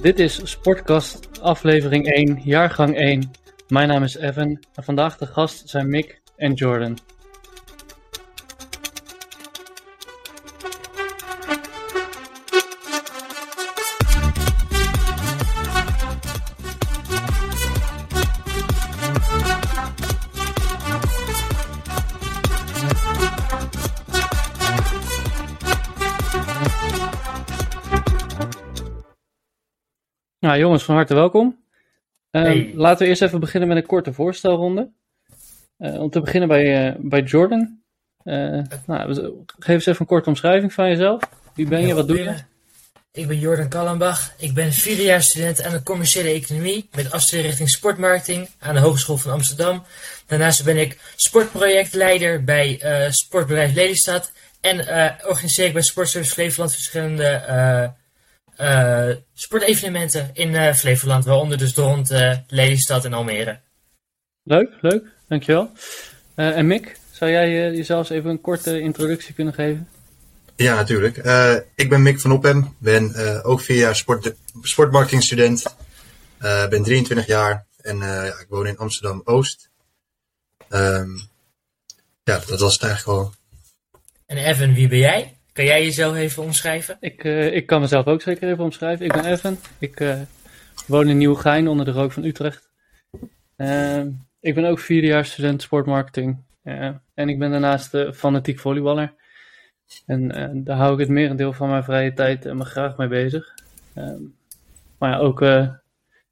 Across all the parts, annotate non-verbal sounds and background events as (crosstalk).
Dit is Sportkast aflevering 1, jaargang 1. Mijn naam is Evan en vandaag de gast zijn Mick en Jordan. Nou jongens, van harte welkom. Ehm, Hey. Laten we eerst even beginnen met een korte voorstelronde. Eh, om te beginnen bij, eh, bij Jordan. Eh, nou, geef eens even een korte omschrijving van jezelf. Wie ben je, wat doe je? Ik ben Jordan Kallenbach. Ik ben vierdejaarsstudent aan de commerciële economie met afstudeerrichting sportmarketing aan de Hogeschool van Amsterdam. Daarnaast ben ik sportprojectleider bij Sportbedrijf Lelystad en organiseer ik bij Sportservice Flevoland verschillende sportevenementen in eh, Flevoland, waaronder dus de rond eh, Lelystad en Almere. Leuk, leuk, dankjewel. Eh en Mick, zou jij eh, jezelf even een korte introductie kunnen geven? Ja, natuurlijk. Eh, ik ben Mick van Oppen, ben eh, ook vier jaar sport, sportmarketingstudent, Eh ben 23 jaar en eh, ja, ik woon in Amsterdam-Oost. Ehm, ja, dat was het eigenlijk al. En Evan, wie ben jij? Kan jij jezelf even omschrijven? Ik, eh, ik kan mezelf ook zeker even omschrijven. Ik ben Evan. Ik eh, woon in Nieuwegein onder de rook van Utrecht. Ehm, ik ben ook vierdejaars student sportmarketing. Eh, en ik ben daarnaast fanatiek volleyballer. En daar hou ik het merendeel van mijn vrije tijd en me graag mee bezig. Ehm, maar ja, ook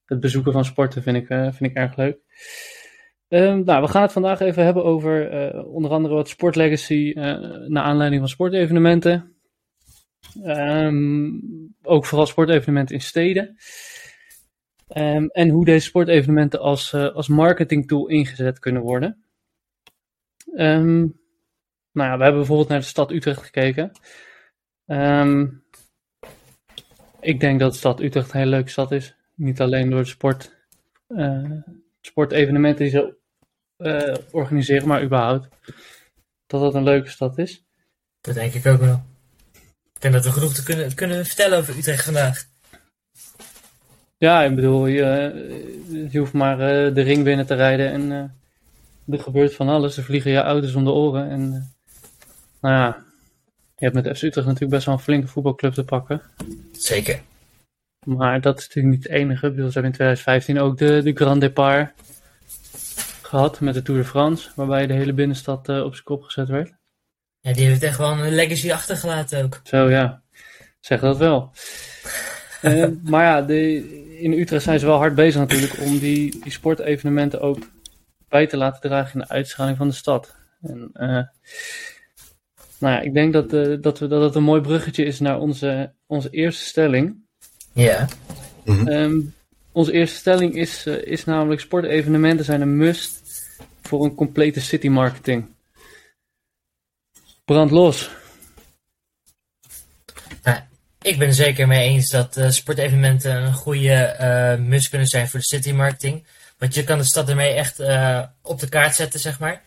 het bezoeken van sporten vind ik, vind ik erg leuk. Ehm, nou, we gaan het vandaag even hebben over eh, onder andere wat sportlegacy eh naar aanleiding van sportevenementen. Ehm, ook vooral sportevenementen in steden. Ehm, en hoe deze sportevenementen als, eh, als marketingtool ingezet kunnen worden. Nou ja, we hebben bijvoorbeeld naar de stad Utrecht gekeken. Ik denk dat de stad Utrecht een hele leuke stad is. Niet alleen door de sport, sportevenementen die ze eh, organiseren, maar überhaupt. Dat dat een leuke stad is. Dat denk ik ook wel. Ik denk dat we genoeg te kunnen, kunnen vertellen over Utrecht vandaag. Ja, ik bedoel, je, eh, je hoeft maar eh, de ring binnen te rijden en er gebeurt van alles. Er vliegen je auto's om de oren. En nou ja, je hebt met FC Utrecht natuurlijk best wel een flinke voetbalclub te pakken. Zeker. Maar dat is natuurlijk niet het enige. Ik bedoel, ze hebben in 2015 ook de, de Grand Départ gehad met de Tour de France. Waarbij de hele binnenstad eh, op zijn kop gezet werd. Ja, die heeft echt wel een legacy achtergelaten ook. Zo ja, zeg dat wel. (laughs) Eh, maar ja, de, in Utrecht zijn ze wel hard bezig natuurlijk om die, die sportevenementen ook bij te laten dragen in de uitstraling van de stad. En, eh, nou ja, ik denk dat, eh, dat, we, dat het een mooi bruggetje is naar onze, onze eerste stelling. Ja. Ehm, onze eerste stelling is, eh, is namelijk sportevenementen zijn een must voor een complete city marketing. Brand los. Nou, ik ben er zeker mee eens dat eh, sportevenementen een goede eh must kunnen zijn voor de city marketing. Want je kan de stad ermee echt op de kaart zetten, zeg maar.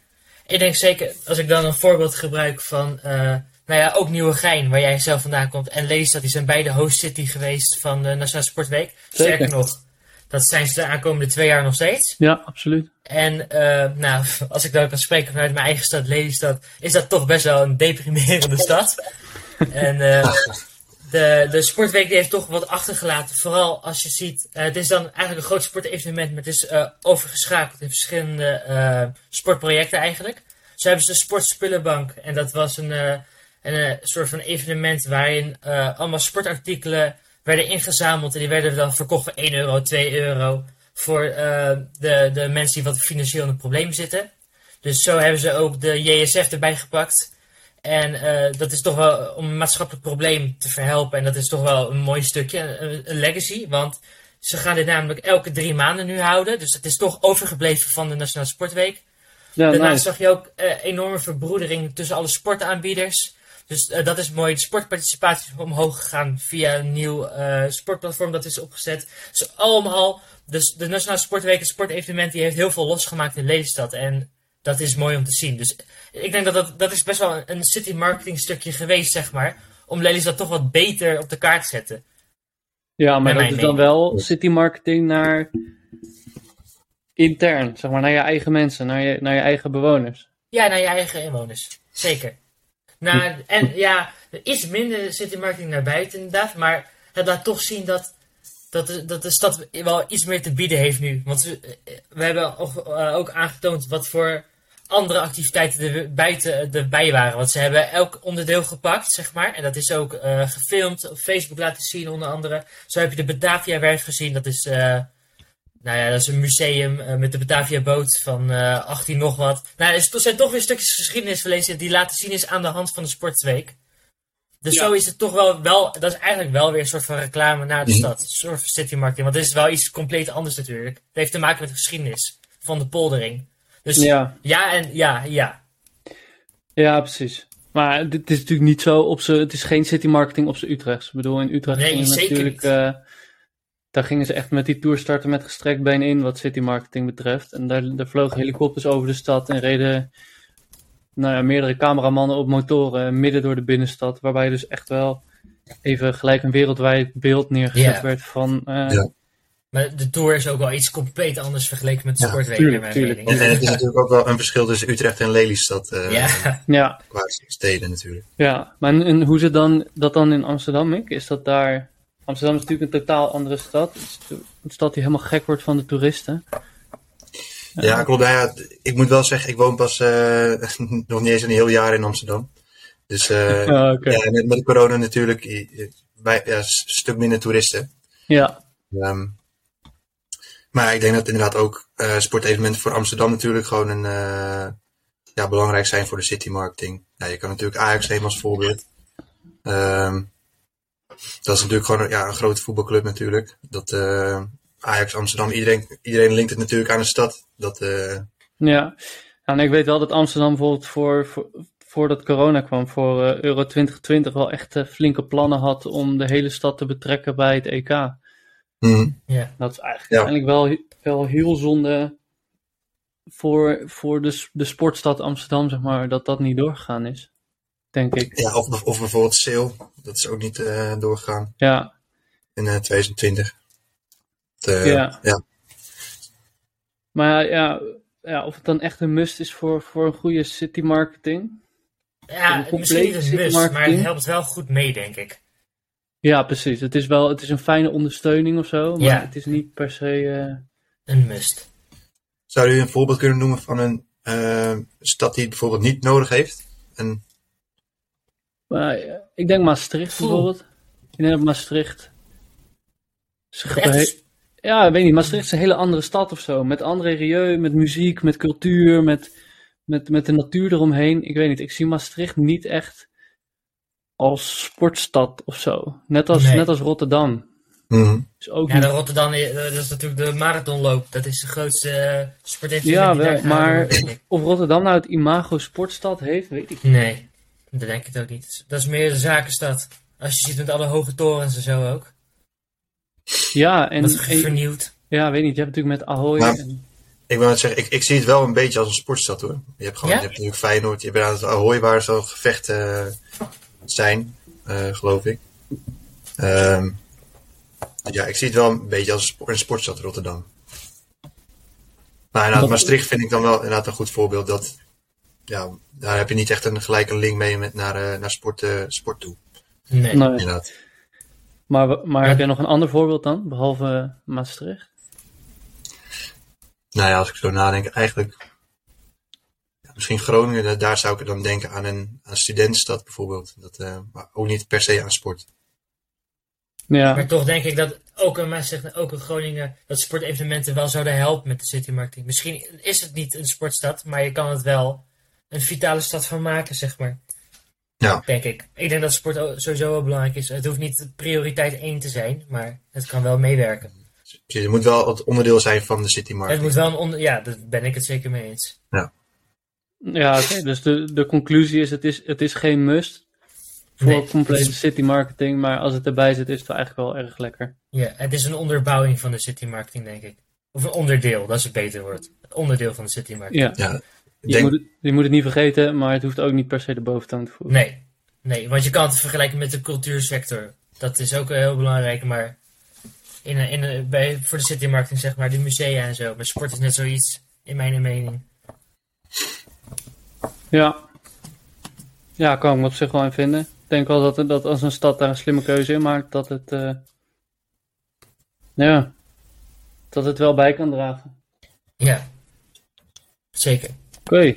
Ik denk zeker, als ik dan een voorbeeld gebruik van, nou ja, ook Nieuwegein, waar jij zelf vandaan komt, en Lelystad, die zijn beide host city geweest van de Nationale Sportweek. Zeker. Sterker nog, dat zijn ze de aankomende twee jaar nog steeds. Ja, absoluut. En eh, nou, (laughs) als ik dan kan spreken vanuit mijn eigen stad, Lelystad, is dat toch best wel een deprimerende (laughs) stad. en eh, (laughs) de, de sportweek die heeft toch wat achtergelaten. Vooral als je ziet, eh, het is dan eigenlijk een groot sportevenement, maar het is overgeschakeld in verschillende sportprojecten eigenlijk. Zo hebben ze de sportspullenbank en dat was een, een soort van evenement waarin allemaal sportartikelen werden ingezameld en die werden dan verkocht voor 1 euro, 2 euro voor eh, de, de mensen die wat financieel in een probleem zitten. Dus zo hebben ze ook de JSF erbij gepakt. En eh, dat is toch wel om een maatschappelijk probleem te verhelpen. En dat is toch wel een mooi stukje, een, een legacy. Want ze gaan dit namelijk elke drie maanden nu houden. Dus het is toch overgebleven van de Nationale Sportweek. Ja, Daarnaast nice. zag je ook eh, enorme verbroedering tussen alle sportaanbieders. Dus eh, dat is mooi. De sportparticipatie is omhoog gegaan via een nieuw eh, sportplatform dat is opgezet. Dus allemaal, dus de Nationale Sportweek, het sportevenement, die heeft heel veel losgemaakt in Lelystad. En dat is mooi om te zien. Dus ik denk dat dat, dat is best wel een, city marketing stukje geweest, zeg maar. Om Lelystad toch wat beter op de kaart te zetten. Ja, maar dat is dan wel city marketing naar intern, zeg maar, naar je eigen mensen, naar je, naar je eigen bewoners. Ja, naar je eigen inwoners. Zeker. Nou, en ja, iets minder city marketing naar buiten inderdaad. Maar het laat toch zien dat, dat, de, dat stad wel iets meer te bieden heeft nu. Want we, we hebben ook, eh, ook aangetoond wat voor andere activiteiten er buiten erbij waren. Want ze hebben elk onderdeel gepakt, zeg maar. En dat is ook eh, gefilmd, op Facebook laten zien onder andere. Zo heb je de Batavia-werf gezien. Dat is... eh, nou ja, dat is een museum eh, met de Batavia-boot van eh 18 nog wat. Nou, er zijn toch weer stukjes geschiedenis verlezen die laten zien is aan de hand van de Sportweek. Dus Ja. zo is het toch wel, wel, dat is eigenlijk wel weer een soort van reclame naar de Mhm. stad. Een soort van city marketing, want dit is wel iets compleet anders natuurlijk. Het heeft te maken met de geschiedenis van de poldering. Dus ja, Ja, en ja, ja. ja, precies. Maar dit is natuurlijk niet zo op ze. Het is geen city marketing op z'n Utrechts. Ik bedoel, in Utrecht Nee, zeker natuurlijk. niet. Eh, daar gingen ze echt met die tour starten met gestrekt been in, wat city marketing betreft. En daar, daar vlogen helikopters over de stad en reden nou ja, meerdere cameramannen op motoren midden door de binnenstad. Waarbij dus echt wel even gelijk een wereldwijd beeld neergezet werd van. eh, Ja. Maar de Tour is ook wel iets compleet anders vergeleken met de Ja, tuurlijk, tuurlijk. En, het is natuurlijk ook wel een verschil tussen Utrecht en Lelystad. eh Ja, ja, Qua steden natuurlijk. Ja, maar en, en hoe zit dan, dat dan in Amsterdam, Mick? Is dat daar... Amsterdam is natuurlijk een totaal andere stad. Een stad die helemaal gek wordt van de toeristen. Ja, klopt. Nou ja, ik moet wel zeggen, ik woon pas eh, (laughs) nog niet eens een heel jaar in Amsterdam. Dus eh, (laughs) Ja, met, corona natuurlijk bij, ja, een stuk minder toeristen. Ja, Ehm, maar ik denk dat inderdaad ook eh, sportevenementen voor Amsterdam natuurlijk gewoon een, ja, belangrijk zijn voor de city marketing. Ja, je kan natuurlijk Ajax nemen als voorbeeld. Ehm, dat is natuurlijk gewoon ja, een grote voetbalclub natuurlijk. Dat eh, Ajax Amsterdam, iedereen, iedereen linkt het natuurlijk aan de stad. Dat, eh, ja. En ik weet wel dat Amsterdam bijvoorbeeld voor, voor, voordat corona kwam, voor eh, Euro 2020 wel echt flinke plannen had om de hele stad te betrekken bij het EK. ja. Dat is eigenlijk Ja. uiteindelijk wel, wel heel zonde voor, voor de, de sportstad Amsterdam, zeg maar, dat dat niet doorgegaan is. Denk ik. ja, of, of bijvoorbeeld Sale, dat is ook niet eh, doorgegaan Ja, in eh, 2020. Dat, eh, Ja. ja. maar ja, ja, of het dan echt een must is voor, voor een goede city marketing. Ja, Een complete misschien niet een city must, maar het marketing. helpt wel goed mee, denk ik. Ja, precies. Het is wel het is een fijne ondersteuning of zo, maar Ja. het is niet per se. eh, Een must. Zou u een voorbeeld kunnen noemen van een eh, stad die het bijvoorbeeld niet nodig heeft? En, maar, eh, ik denk Maastricht Oeh. bijvoorbeeld. Ik denk dat Maastricht. Echt Ja, ik weet niet. Maastricht is een hele andere stad of zo. Met andere milieu, met muziek, met cultuur, met, met, met de natuur eromheen. Ik weet niet. Ik zie Maastricht niet echt als sportstad of zo. Net als, Nee. net als Rotterdam. Mhm. Is ook Ja, niet de Rotterdam, eh, dat is natuurlijk de marathonloop. Dat is de grootste eh, sportevenement Ja, wel, maar ik. of Rotterdam nou het imago sportstad heeft, weet ik niet. Nee, dat denk ik ook niet. Dat is meer de zakenstad. Als je ziet met alle hoge torens en zo ook. Ja, en, Dat en- vernieuwd. ja, weet niet, je hebt natuurlijk met Ahoy. Maar- en- Ik wil net zeggen, ik, ik zie het wel een beetje als een sportstad hoor. Je hebt gewoon, Ja? je hebt natuurlijk Feyenoord, je hebt aan het Ahoy waar zo'n gevechten eh, zijn, eh, geloof ik. Ehm, ja, ik zie het wel een beetje als een, spo- een sportstad Rotterdam. Maar inderdaad, Maastricht vind ik dan wel inderdaad een goed voorbeeld. Dat, ja, daar heb je niet echt een gelijke link mee met naar, eh, naar sport, eh, sport toe. Nee. Nee. Inderdaad. Maar, maar Ja. heb jij nog een ander voorbeeld dan, behalve Maastricht? Nou ja, als ik zo nadenk, eigenlijk. Misschien Groningen, da- daar zou ik dan denken aan een, aan studentenstad bijvoorbeeld. Dat, eh, maar ook niet per se aan sport. Ja, Maar toch denk ik dat ook een Maastricht, ook in Groningen, dat sportevenementen wel zouden helpen met de city marketing. Misschien is het niet een sportstad, maar je kan het wel een vitale stad van maken, zeg maar. Ja. Denk ik. Ik denk dat sport sowieso wel belangrijk is. Het hoeft niet prioriteit 1 te zijn, maar het kan wel meewerken. Dus je moet wel het onderdeel zijn van de city Het marketing. moet wel een onder... Ja, daar ben ik het zeker mee eens. ja oké. Dus de, de conclusie is het, is, het is geen must voor Nee, complete het is- city marketing, maar als het erbij zit is het wel eigenlijk wel erg lekker. Ja, het is een onderbouwing van de city marketing, denk ik. Of een onderdeel, dat is een beter woord. Het onderdeel van de city marketing. Ja, Ja, je, denk, moet het, je moet het niet vergeten, maar het hoeft ook niet per se de boventoon te voeren. Nee, nee, want je kan het vergelijken met de cultuursector. Dat is ook heel belangrijk, maar In, in, bij, voor de city marketing, zeg maar, de musea en zo. Maar sport is net zoiets, in mijn mening. Ja. Ja, kan ik me op zich wel in vinden. Ik denk wel dat, dat als een stad daar een slimme keuze in maakt, dat het, eh, ja, dat het wel bij kan dragen. Ja, zeker. Oké.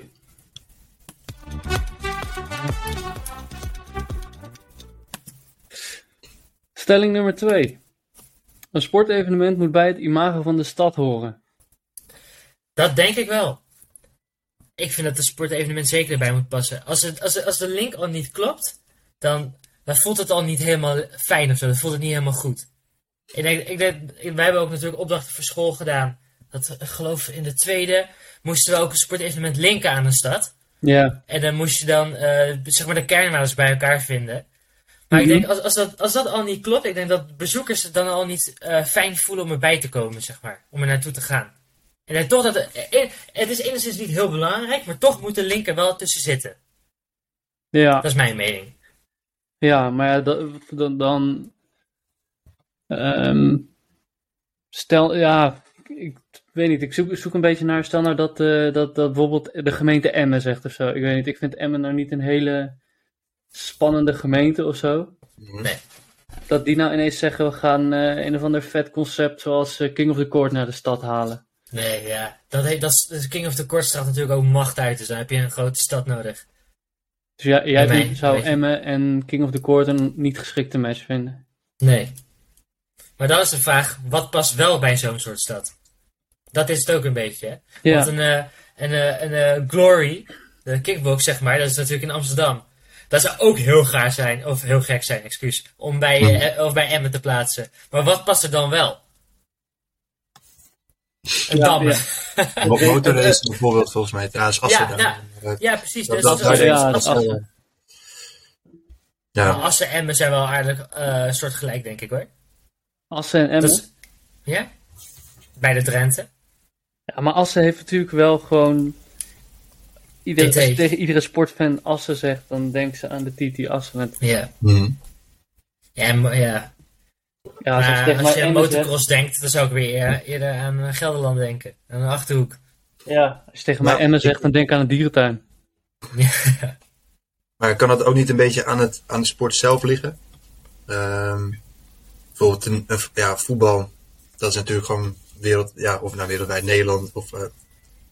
Stelling nummer 2. Een sportevenement moet bij het imago van de stad horen. Dat denk ik wel. Ik vind dat de sportevenement zeker erbij moet passen. Als, het, als, als de link al niet klopt, dan, dan voelt het al niet helemaal fijn of zo. Dan voelt het niet helemaal goed. Ik denk, ik denk, wij hebben ook natuurlijk opdrachten voor school gedaan. Dat, ik geloof in de tweede moesten we ook een sportevenement linken aan een stad. Ja, En dan moest je dan eh, zeg maar de kernwaardes bij elkaar vinden. Maar Mhm. ik denk, als, als, dat, als dat al niet klopt, ik denk dat bezoekers het dan al niet eh, fijn voelen om erbij te komen, zeg maar. Om er naartoe te gaan. En denk toch dat het, eh, het is enigszins niet heel belangrijk, maar toch moet de link er wel tussen zitten. ja, Dat is mijn mening. ja, maar ja, dat, dan, dan ehm, stel, ja, weet niet, ik zoek, zoek een beetje naar, stel nou dat, eh, dat, dat bijvoorbeeld de gemeente Emmen zegt of zo. Ik weet niet, ik vind Emmen nou niet een hele spannende gemeente of zo. Nee. Dat die nou ineens zeggen, we gaan eh, een of ander vet concept zoals eh, King of the Court naar de stad halen. Nee, ja. Dat, heet, dat is, King of the Court straalt natuurlijk ook macht uit, dus dan heb je een grote stad nodig. Dus jij, jij Nee, vindt- zou. Emmen en King of the Court een niet geschikte match vinden? Nee. Maar dan is de vraag, wat past wel bij zo'n soort stad? Dat is het ook een beetje, hè? Ja, Want een, eh, een, eh, een eh, Glory, de kickbox zeg maar, dat is natuurlijk in Amsterdam. Dat zou ook heel gaar zijn, of heel gek zijn, excuus, om bij, eh, of bij Emmen te plaatsen. Maar wat past er dan wel? Een Ja, Damme. ja. (laughs) Ja, Mo- Motorrace bijvoorbeeld volgens mij. Ja, is Assen Ja, dan. nou, Eh, precies. dat, Dus dat, dat ja, dat is Assen, Ja, Assen en Emmen zijn wel aardig eh soort gelijk, denk ik hoor. Assen en Emmen. Is- ja? Bij de Drenthe. Ja, maar Assen heeft natuurlijk wel gewoon... Ieder, TT. als je tegen iedere sportfan Assen zegt, dan denken ze aan de TT Assen. Met, Ja. mhm. Ja, maar ja. ja, als je Maar tegen als mij je aan zegt, motocross denkt, dan zou ik weer eer- eerder aan eh, Gelderland denken. Aan de Achterhoek. ja, als je tegen mij Emmen zegt, dan denk ik aan een dierentuin. Ja. Maar kan dat ook niet een beetje aan, het, aan de sport zelf liggen? Ehm, bijvoorbeeld een, een- ja, voetbal. Dat is natuurlijk gewoon wereld, ja, of nou wereldwijd Nederland. Of, eh,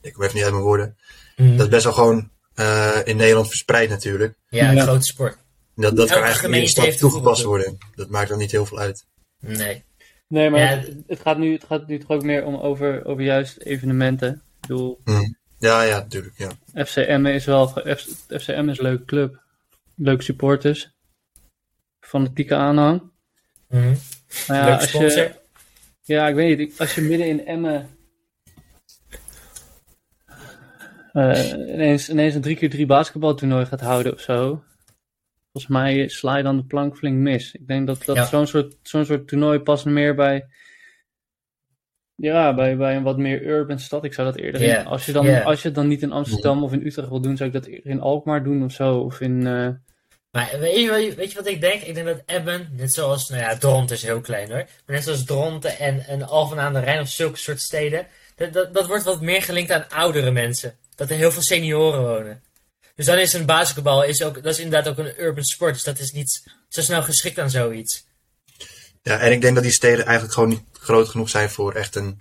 ik kom even niet uit mijn woorden. Mhm. Dat is best wel gewoon eh, in Nederland verspreid natuurlijk. Ja, een Ja. grote sport. Dat, dat kan eigenlijk in ieder stad toegepast worden. Dat maakt dan niet heel veel uit. Nee. Nee, maar Ja, het, het gaat nu, het gaat nu toch ook meer om over, over juist evenementen. Ik bedoel, Ja, ja, natuurlijk. Ja. FC Emmen is wel, FC, FC Emmen is een leuke club. Leuke supporters. Fanatieke aanhang. Mhm. Maar ja, Leuk als sponsor. je, ja, ik weet niet. Als je midden in Emmen eh, ineens, ineens een 3x3 basketbaltoernooi gaat houden of zo. Volgens mij sla je dan de plank flink mis. Ik denk dat, dat Ja. zo'n soort, zo'n soort toernooi past meer bij, ja, bij, bij een wat meer urban stad. Ik zou dat eerder in, als je, dan, als je het dan niet in Amsterdam of in Utrecht wil doen, zou ik dat eerder in Alkmaar doen of zo. Of in, eh, Maar weet je, weet wat ik denk? Ik denk dat Emmen, net zoals, nou ja, Dronten is heel klein hoor. Maar net zoals Dronten en, en Alphen aan de Rijn of zulke soort steden. Dat, dat, dat wordt wat meer gelinkt aan oudere mensen. Dat er heel veel senioren wonen. Dus dan is een basketbal is ook, dat is inderdaad ook een urban sport. Dus dat is niet zo snel geschikt aan zoiets. ja, en ik denk dat die steden eigenlijk gewoon niet groot genoeg zijn voor echt een, Een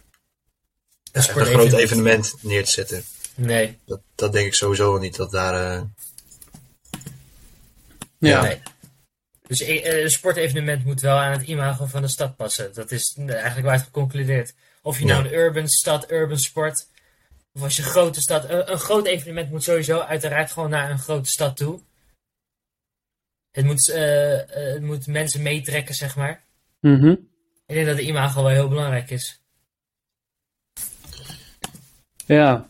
echt een groot evenement neer te zetten. Nee. Dat, dat denk ik sowieso niet. Dat daar, eh, ja. Nee. Dus eh, een sportevenement moet wel aan het imago van de stad passen. Dat is eigenlijk waar het geconcludeerd. Of je nou een urban stad, urban sport. Of als je een grote stad. Een, een groot evenement moet sowieso uiteraard gewoon naar een grote stad toe. Het moet, eh, eh, het moet mensen meetrekken, zeg maar. Mhm. Ik denk dat de imago wel heel belangrijk is. Ja.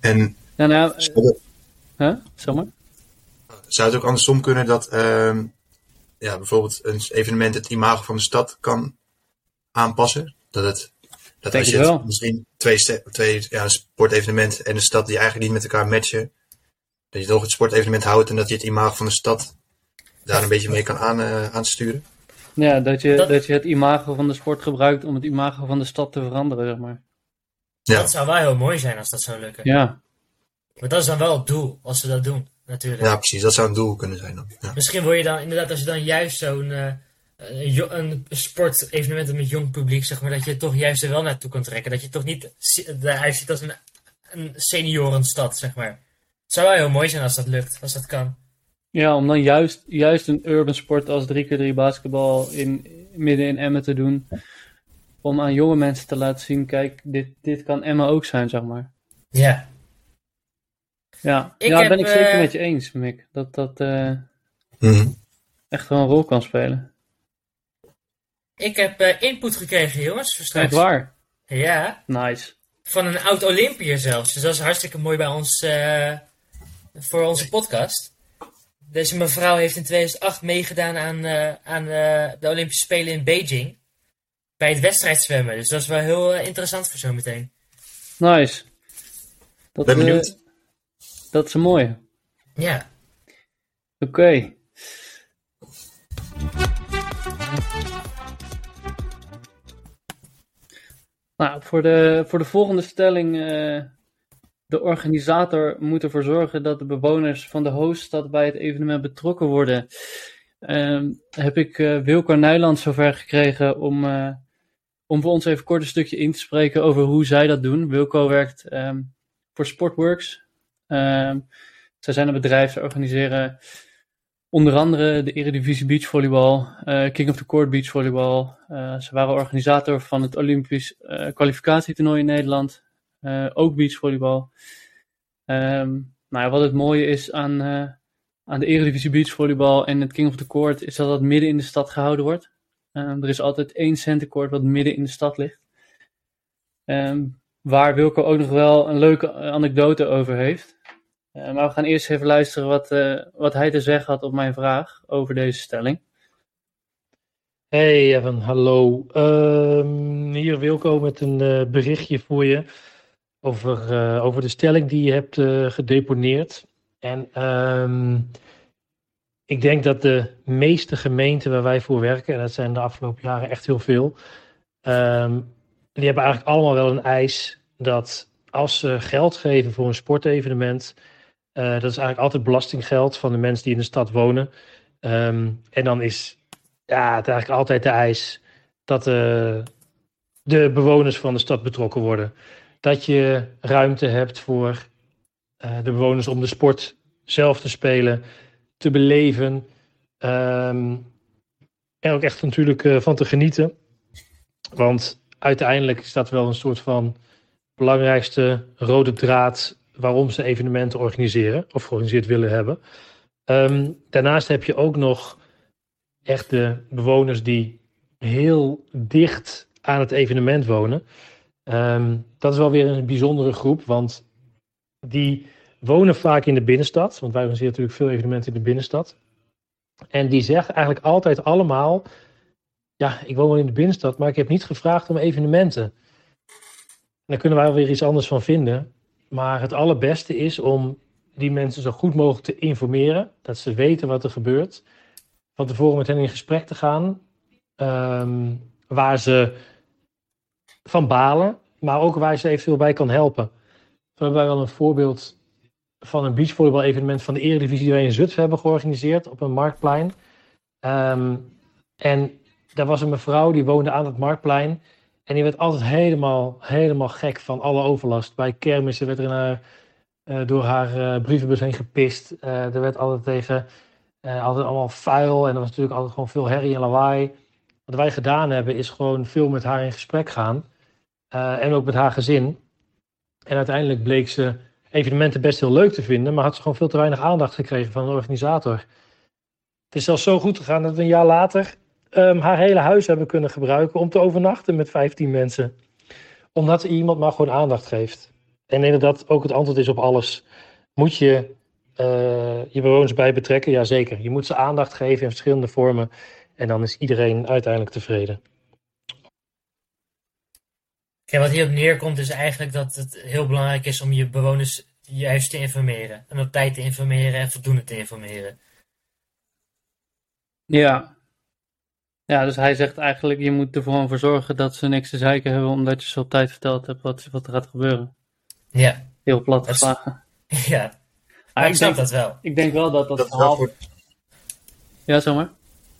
en Ja, nou, het- hè? Zeg maar. Zou het ook andersom kunnen dat ehm, ja, bijvoorbeeld een evenement het imago van de stad kan aanpassen? Dat het dat Denk als je het misschien twee, twee ja, een sportevenement en een stad die eigenlijk niet met elkaar matchen, dat je toch het sportevenement houdt en dat je het imago van de stad daar een beetje mee kan aan, eh, aansturen? Ja, dat je, Dat- dat... je het imago van de sport gebruikt om het imago van de stad te veranderen, zeg maar. Ja. Dat zou wel heel mooi zijn als dat zou lukken. Ja, Maar dat is dan wel het doel, als ze dat doen, natuurlijk. Ja, precies. Dat zou een doel kunnen zijn dan. Ja. Misschien word je dan inderdaad, als je dan juist zo'n eh, een, sportevenement met jong publiek, zeg maar, dat je toch juist er wel naartoe kan trekken. Dat je toch niet eruit ziet als een, een seniorenstad, zeg maar. Het zou wel heel mooi zijn als dat lukt, als dat kan. ja om dan juist, juist een urban sport als 3x3 basketbal in, midden in Emmen te doen. Om aan jonge mensen te laten zien, kijk, dit, dit kan Emmen ook zijn, zeg maar. Ja. Ja, Ik ja heb, ben ik zeker eh, met je eens, Mick. Dat dat eh, Mhm. echt wel een rol kan spelen. Ik heb eh, input gekregen, jongens. voor straks. Echt waar. Ja. Nice. Van een oud Olympiër zelfs. Dus dat is hartstikke mooi bij ons, eh, voor onze podcast. Deze mevrouw heeft in 2008 meegedaan aan, eh, aan eh, de Olympische Spelen in Beijing. Bij het wedstrijdzwemmen. Dus dat is wel heel interessant voor zometeen. Nice. Dat, Ben benieuwd. Dat is een mooie. Ja. Oké. Nou, voor de, voor de volgende stelling. eh, de organisator moet ervoor zorgen dat de bewoners van de hoofdstad bij het evenement betrokken worden. Ehm, heb ik eh Wilco Nijland zover gekregen om, eh, om voor ons even kort een stukje in te spreken over hoe zij dat doen. Wilco werkt ehm, voor Sportworks. Ehm zij zijn een bedrijf, ze organiseren onder andere de Eredivisie Beachvolleybal, eh King of the Court Beachvolleybal. Eh ze waren organisator van het Olympisch eh, kwalificatietoernooi in Nederland, ook beachvolleybal. Ehm, nou ja, wat het mooie is aan, aan de Eredivisie Beachvolleybal en het King of the Court, is dat dat midden in de stad gehouden wordt. Ehm, er is altijd één centercourt wat midden in de stad ligt. Ehm, waar Wilco ook nog wel een leuke anekdote over heeft. Eh, maar we gaan eerst even luisteren wat, eh, wat hij te zeggen had op mijn vraag over deze stelling. Hey Evan, hallo. Ehm, hier Wilco met een eh, berichtje voor je over, over de stelling die je hebt gedeponeerd. En ehm, ik denk dat de meeste gemeenten waar wij voor werken, en dat zijn de afgelopen jaren echt heel veel, ehm, die hebben eigenlijk allemaal wel een eis dat als ze geld geven voor een sportevenement, eh, dat is eigenlijk altijd belastinggeld van de mensen die in de stad wonen. Ehm, en dan is ja, het eigenlijk altijd de eis dat eh, de bewoners van de stad betrokken worden. Dat je ruimte hebt voor eh, de bewoners om de sport zelf te spelen, te beleven. ehm, en ook echt natuurlijk van te genieten. Want uiteindelijk is dat wel een soort van belangrijkste rode draad waarom ze evenementen organiseren of georganiseerd willen hebben. Ehm, daarnaast heb je ook nog echt de bewoners die heel dicht aan het evenement wonen. Ehm, dat is wel weer een bijzondere groep, want die wonen vaak in de binnenstad. Want wij organiseren natuurlijk veel evenementen in de binnenstad. En die zeggen eigenlijk altijd allemaal: Ja, ik woon wel in de binnenstad, maar ik heb niet gevraagd om evenementen. En daar kunnen wij wel weer iets anders van vinden. Maar het allerbeste is om die mensen zo goed mogelijk te informeren. Dat ze weten wat er gebeurt van tevoren met hen in gesprek te gaan. ehm, waar ze van balen, maar ook waar ze eventueel bij kan helpen. We hebben wel een voorbeeld van een beachvolleybal evenement van de Eredivisie die wij in Zutphen hebben georganiseerd op een marktplein. Ehm, en daar was een mevrouw die woonde aan het marktplein. En die werd altijd helemaal, helemaal gek van alle overlast. Bij kermissen werd er in haar, eh, door haar eh, brievenbus heen gepist. Eh, er werd altijd tegen eh, altijd allemaal vuil en er was natuurlijk altijd gewoon veel herrie en lawaai. Wat wij gedaan hebben is gewoon veel met haar in gesprek gaan. eh, en ook met haar gezin. En uiteindelijk bleek ze evenementen best heel leuk te vinden, maar had ze gewoon veel te weinig aandacht gekregen van de organisator. Het is zelfs zo goed gegaan dat we een jaar later ehm, haar hele huis hebben kunnen gebruiken om te overnachten met 15 mensen. Omdat iemand maar gewoon aandacht geeft. En dat ook het antwoord is op alles. Moet je eh, je bewoners bij betrekken? Jazeker. Je moet ze aandacht geven in verschillende vormen. En dan is iedereen uiteindelijk tevreden. Kijk, wat hierop neerkomt is eigenlijk dat het heel belangrijk is om je bewoners juist te informeren. En op tijd te informeren en voldoende te informeren. Ja. Ja, dus hij zegt eigenlijk, je moet er gewoon voor zorgen dat ze niks te zeiken hebben, omdat je ze op tijd verteld hebt wat, wat er gaat gebeuren. Ja, Heel plat Dat is- geslagen. (laughs) ja. Maar Maar ik ik, snap denk, dat wel. ik denk wel dat dat, Dat is, wel verhaal... voor, Ja, zeg maar.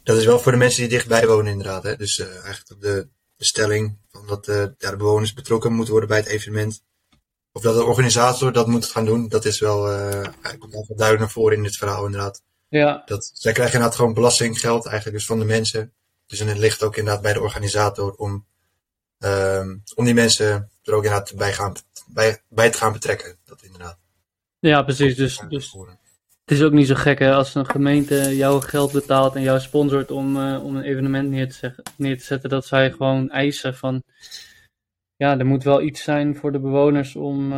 dat is wel voor de mensen die dichtbij wonen inderdaad. Hè? Dus eh, eigenlijk op de, de stelling van dat eh, ja, de bewoners betrokken moeten worden bij het evenement. Of dat de organisator dat moet gaan doen. Dat is wel eh, eigenlijk komt wel duidelijk naar voren in dit verhaal inderdaad. Ja, Dat, zij krijgen inderdaad gewoon belastinggeld eigenlijk dus van de mensen. Dus het ligt ook inderdaad bij de organisator om, ehm, om die mensen er ook inderdaad bij, gaan, bij, bij te gaan betrekken. Dat inderdaad. ja precies. Dus, dus het is ook niet zo gek hè, als een gemeente jouw geld betaalt en jou sponsort om, eh, om een evenement neer te, zeggen, neer te zetten, dat zij gewoon eisen van, ja, er moet wel iets zijn voor de bewoners om,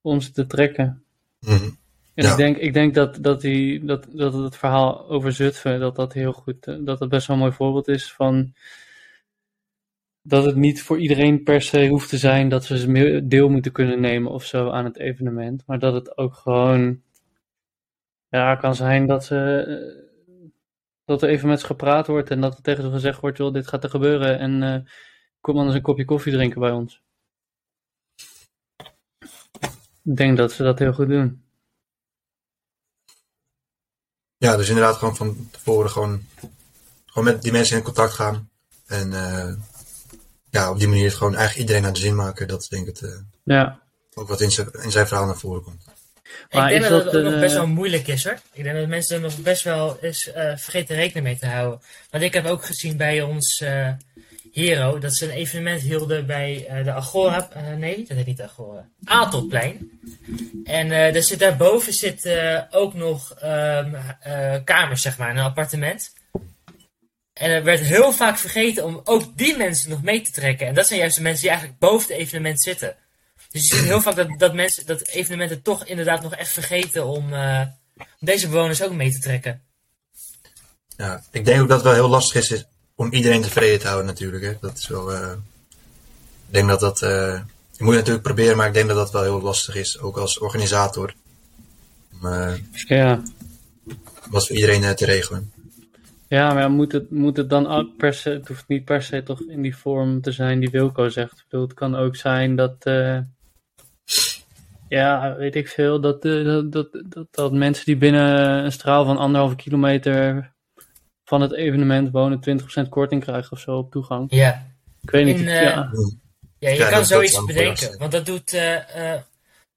om ze te trekken. Mhm. En Ja. ik denk, ik denk dat, dat, die, dat, dat het verhaal over Zutphen, dat dat heel goed, eh, dat dat best wel een mooi voorbeeld is van dat het niet voor iedereen per se hoeft te zijn dat ze deel moeten kunnen nemen of zo aan het evenement, maar dat het ook gewoon, ja, kan zijn dat ze, eh, dat er even met ze gepraat wordt en dat er tegen ze gezegd wordt, joh, dit gaat er gebeuren en eh, kom anders een kopje koffie drinken bij ons. Ik denk dat ze dat heel goed doen. Ja, dus inderdaad gewoon van tevoren gewoon, gewoon met die mensen in contact gaan. En eh, ja, op die manier het gewoon eigenlijk iedereen naar de zin maken. Dat is denk ik het, eh, Ja. ook wat in zijn, in zijn verhaal naar voren komt. Maar ik denk is dat, dat, het ook nog eh, best wel moeilijk is hoor. Ik denk dat mensen er nog best wel eens eh, vergeten rekening mee te houden. Want ik heb ook gezien bij ons eh, Hero dat ze een evenement hielden bij eh, de Agora. eh, nee, dat heet niet Agora. Aaltoplein. En er zit, daarboven zit ook nog ehm, eh, kamers, zeg maar, een appartement. En er werd heel vaak vergeten om ook die mensen nog mee te trekken. En dat zijn juist de mensen die eigenlijk boven het evenement zitten. Dus je ziet heel vaak dat, dat mensen dat evenementen toch inderdaad nog echt vergeten om, deze bewoners ook mee te trekken. Ja, ik denk ook dat het wel heel lastig is om iedereen tevreden te houden natuurlijk. Hè. Dat is wel, eh, ik denk dat dat, eh, je moet natuurlijk proberen, maar ik denk dat dat wel heel lastig is, ook als organisator. Om eh, Ja. wat voor iedereen te regelen. Ja, maar moet het, moet het dan ook per se, het hoeft niet per se toch in die vorm te zijn die Wilco zegt. Ik bedoel, het kan ook zijn dat, ja, weet ik veel, dat, dat, dat, dat, dat mensen die binnen een straal van anderhalve kilometer van het evenement wonen 20% korting krijgen of zo op toegang. Ja, Ik weet niet. In, eh, ja. ja je Ja, kan zoiets bedenken. Want dat doet, eh, eh,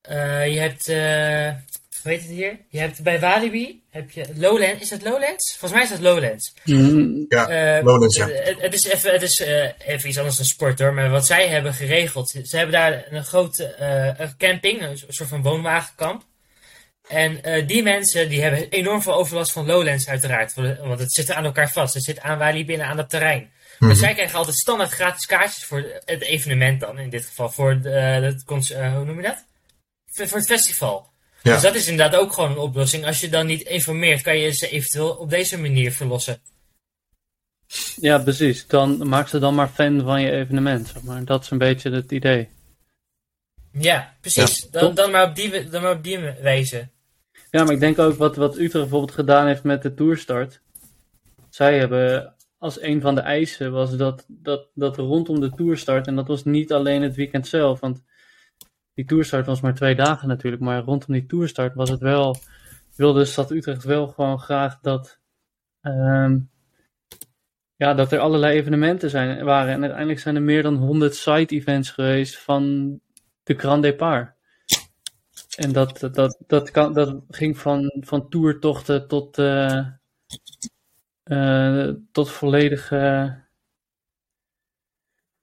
eh, je hebt, eh, hoe heet het hier? Je hebt bij Walibi, heb je Lowlands, is dat Lowlands? Volgens mij is dat Lowlands. Mm, Ja, Lowlands, ja. Het, het is, even, het is eh, even iets anders dan sport hoor, maar wat zij hebben geregeld. Ze hebben daar een grote eh, een camping, een soort van woonwagenkamp. En eh, die mensen die hebben enorm veel overlast van Lowlands uiteraard. Want het zit aan elkaar vast. Het zit aan Walibi binnen aan dat terrein. Mhm. Dus zij krijgen altijd standaard gratis kaartjes voor het evenement dan. In dit geval voor de, het cons- eh, hoe noem je dat? Voor voor het festival. Ja. Dus dat is inderdaad ook gewoon een oplossing. Als je dan niet informeert, kan je ze eventueel op deze manier verlossen. ja, precies. Dan maak ze dan maar fan van je evenement. Zeg maar. Dat is een beetje het idee. Ja, precies. Ja, dan, dan, maar op die, dan maar op die wijze. Ja, maar ik denk ook wat, wat Utrecht bijvoorbeeld gedaan heeft met de toerstart. Zij hebben als een van de eisen was dat, dat, dat rondom de toerstart, en dat was niet alleen het weekend zelf, want die toerstart was maar twee dagen natuurlijk, maar rondom die toerstart was het wel, wilde de stad Utrecht wel gewoon graag dat, ehm, ja, dat er allerlei evenementen zijn, waren. En uiteindelijk zijn er meer dan 100 side-events geweest van de Grand Départ. En dat, dat, dat, kan, dat ging van, van toertochten tot, eh, tot volledige.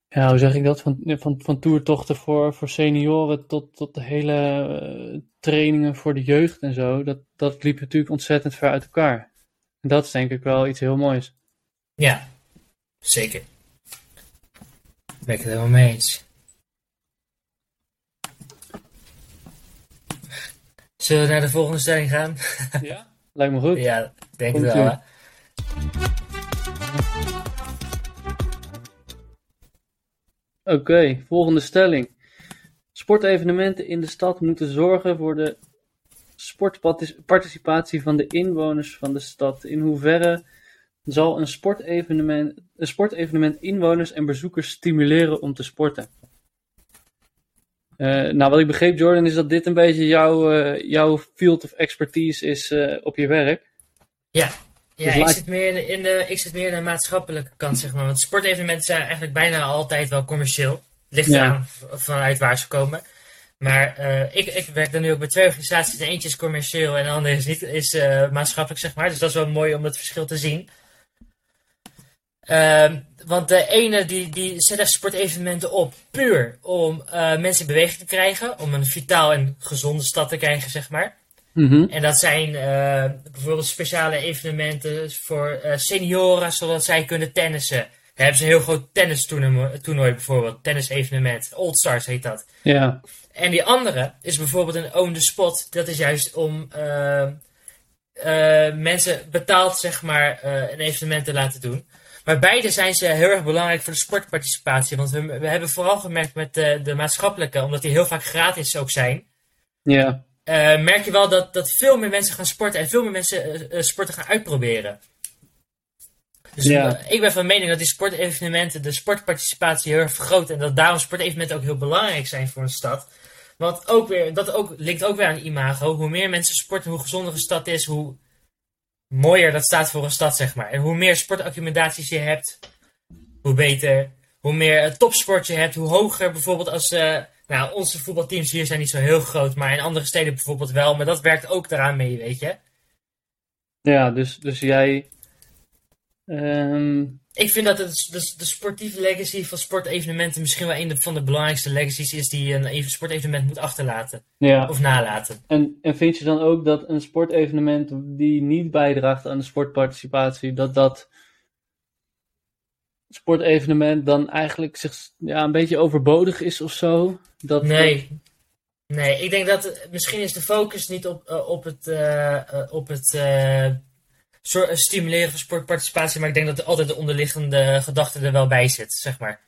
ja, hoe zeg ik dat? Van, van, van toertochten voor, voor senioren tot, tot de hele eh, trainingen voor de jeugd en zo. Dat, dat liep natuurlijk ontzettend ver uit elkaar. En dat is denk ik wel iets heel moois. Ja, zeker. Ben ik het helemaal mee eens. Zullen we naar de volgende stelling gaan? (laughs) Ja? Lijkt me goed. ja, denk ik wel. hè. Oké, volgende stelling. Sportevenementen in de stad moeten zorgen voor de sportparticipatie van de inwoners van de stad. In hoeverre zal een sportevenement, een sportevenement inwoners en bezoekers stimuleren om te sporten. Uh, nou, wat ik begreep, Jordan, is dat dit een beetje jouw, uh, jouw field of expertise is uh, op je werk. Ja, ja dus ik, zit meer in de, in de, ik zit meer in de maatschappelijke kant, zeg maar. Want sportevenementen zijn eigenlijk bijna altijd wel commercieel. Ligt ja. eraan vanuit waar ze komen. Maar ik, ik werk dan nu ook bij twee organisaties. De eentje is commercieel en de andere is, niet, is maatschappelijk, zeg maar. Dus dat is wel mooi om het verschil te zien. Uh, want de ene die, die zet echt sportevenementen op puur om uh, mensen in beweging te krijgen. Om een vitaal en gezonde stad te krijgen, zeg maar. Mm -hmm. En dat zijn uh, bijvoorbeeld speciale evenementen voor uh, senioren, zodat zij kunnen tennissen. Daar hebben ze een heel groot tennistoernooi bijvoorbeeld. Tennisevenement. Old Stars heet dat. Ja. En die andere is bijvoorbeeld een own the spot. Dat is juist om mensen betaald, zeg maar, een evenement te laten doen. Maar beide zijn ze heel erg belangrijk voor de sportparticipatie. Want we, we hebben vooral gemerkt met de, de maatschappelijke, omdat die heel vaak gratis ook zijn. Ja. Uh, merk je wel dat, dat veel meer mensen gaan sporten en veel meer mensen uh, sporten gaan uitproberen. Dus ja. ik ben van mening dat die sportevenementen de sportparticipatie heel erg vergroten. En dat daarom sportevenementen ook heel belangrijk zijn voor een stad. Want ook weer, dat ook, linkt ook weer aan imago. Hoe meer mensen sporten, hoe gezonder een stad is, hoe mooier dat staat voor een stad, zeg maar. En hoe meer sportaccommodaties je hebt, hoe beter. Hoe meer topsport je hebt, hoe hoger bijvoorbeeld als... Uh, nou, onze voetbalteams hier zijn niet zo heel groot, maar in andere steden bijvoorbeeld wel. Maar dat werkt ook daaraan mee, weet je. Ja, dus, dus jij... Um... Ik vind dat het, de, de sportieve legacy van sportevenementen misschien wel een van de belangrijkste legacies is die een even sportevenement moet achterlaten. Ja. Of nalaten. En, en vind je dan ook dat een sportevenement die niet bijdraagt aan de sportparticipatie, dat dat sportevenement dan eigenlijk zich, ja, een beetje overbodig is of zo? Dat, nee. Nee, ik denk dat misschien is de focus niet op, uh, op het, uh, op het uh, stimuleren van sportparticipatie, maar ik denk dat er altijd de onderliggende gedachte er wel bij zit, zeg maar.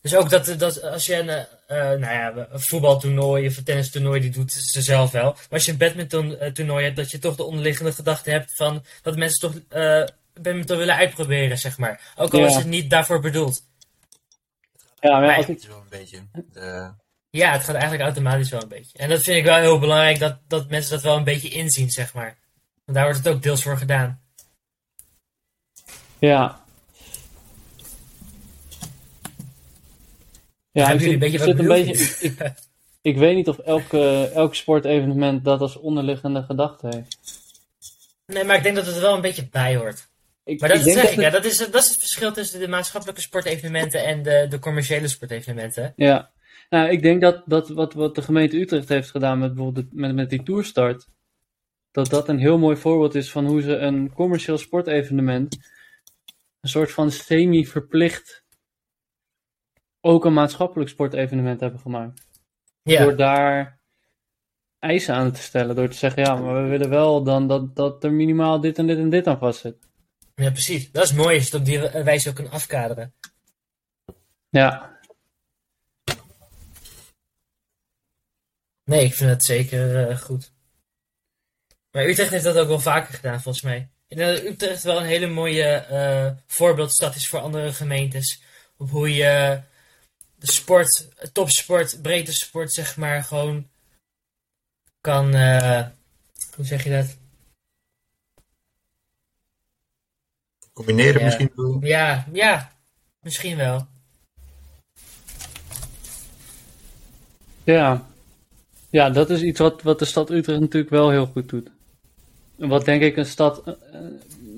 Dus ook dat, dat als je een, uh, nou ja, een voetbaltoernooi of een tennistoernooi, die doet ze zelf wel. Maar als je een badminton toernooi hebt, dat je toch de onderliggende gedachte hebt van dat mensen toch uh, badminton willen uitproberen, zeg maar. Ook al Ja. is het niet daarvoor bedoeld. Ja, maar Het is wel een beetje. De, Ja, het gaat eigenlijk automatisch wel een beetje. En dat vind ik wel heel belangrijk, dat, dat mensen dat wel een beetje inzien, zeg maar. Want daar wordt het ook deels voor gedaan. ja. Ja, ik zit, een beetje ik wat zit een ik beetje, bedoel? ik, ik weet niet of elk, eh, elk sportevenement dat als onderliggende gedachte heeft. Nee, maar ik denk dat het er wel een beetje bij hoort. Ik, Maar dat ik zeg ik, ja, dat is, dat is het verschil tussen de maatschappelijke sportevenementen en de, de commerciële sportevenementen. Ja, nou, ik denk dat, dat wat, wat de gemeente Utrecht heeft gedaan met bijvoorbeeld de- met, met die toerstart, dat dat een heel mooi voorbeeld is van hoe ze een commercieel sportevenement een soort van semi-verplicht ook een maatschappelijk sportevenement hebben gemaakt. Ja, Door daar eisen aan te stellen, door te zeggen, ja, maar we willen wel dan dat, dat er minimaal dit en dit en dit aan vastzit. ja precies. Dat is mooi als je het op die wijze ook kan afkaderen. Ja, Nee, ik vind het zeker eh, goed. Maar Utrecht heeft dat ook wel vaker gedaan, volgens mij. Ik denk dat Utrecht wel een hele mooie eh, voorbeeldstad is voor andere gemeentes. Op hoe je de sport, topsport, breedte sport, zeg maar, gewoon kan. eh, hoe zeg je dat? combineren Ja. misschien. je? Ja, ja, misschien wel. ja. Ja, dat is iets wat, wat de stad Utrecht natuurlijk wel heel goed doet. Wat denk ik een stad, eh,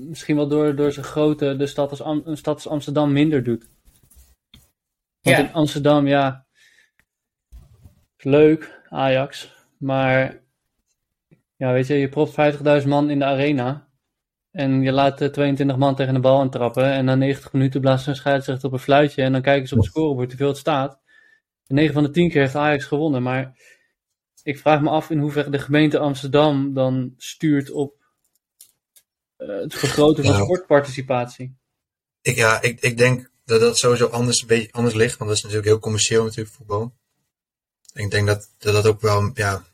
misschien wel door, door zijn grootte, de stad als, Am- een stad als Amsterdam minder doet. Want Ja. in Amsterdam, ja, leuk, Ajax, maar ja, weet je, je propt 50.000 man in de arena en je laat eh, 22 man tegen de bal aantrappen en na 90 minuten blaast een scheidsrechter op een fluitje en dan kijken ze op het scorebord hoeveel het staat. En 9 van de 10 keer heeft Ajax gewonnen, maar ik vraag me af in hoeverre de gemeente Amsterdam dan stuurt op eh, het vergroten van sportparticipatie. Ik, ja, ik, ik denk dat dat sowieso anders, een beetje anders ligt. Want dat is natuurlijk heel commercieel natuurlijk, voetbal. Ik denk dat dat, dat ook wel, ja,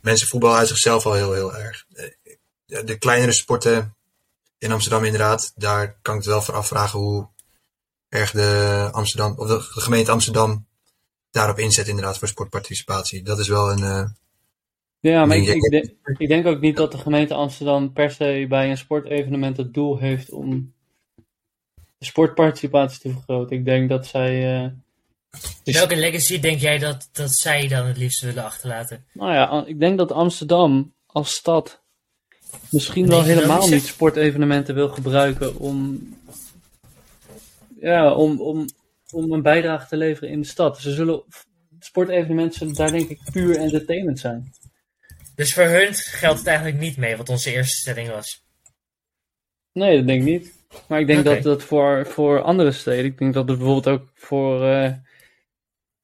mensen voetbal uit zichzelf al heel, heel erg. Eh, ja, De kleinere sporten, in Amsterdam inderdaad. Daar kan ik het wel voor afvragen hoe erg de, Amsterdam, of de gemeente Amsterdam daarop inzet inderdaad voor sportparticipatie. Dat is wel een... Uh, ja, maar ik, ik, denk, ik, denk ook niet dat de gemeente Amsterdam per se bij een sportevenement het doel heeft om de sportparticipatie te vergroten. Ik denk dat zij... Uh, Welke legacy denk jij dat, dat zij dan het liefst willen achterlaten? Nou ja, ik denk dat Amsterdam als stad misschien wel helemaal niet sportevenementen wil gebruiken om, ja, om, om, om een bijdrage te leveren in de stad. Ze zullen, sportevenementen daar denk ik puur entertainment zijn. Dus voor hun geldt het eigenlijk niet mee, wat onze eerste stelling was? Nee, dat denk ik niet. Maar ik denk dat dat voor, voor andere steden, ik denk dat het bijvoorbeeld ook voor, uh,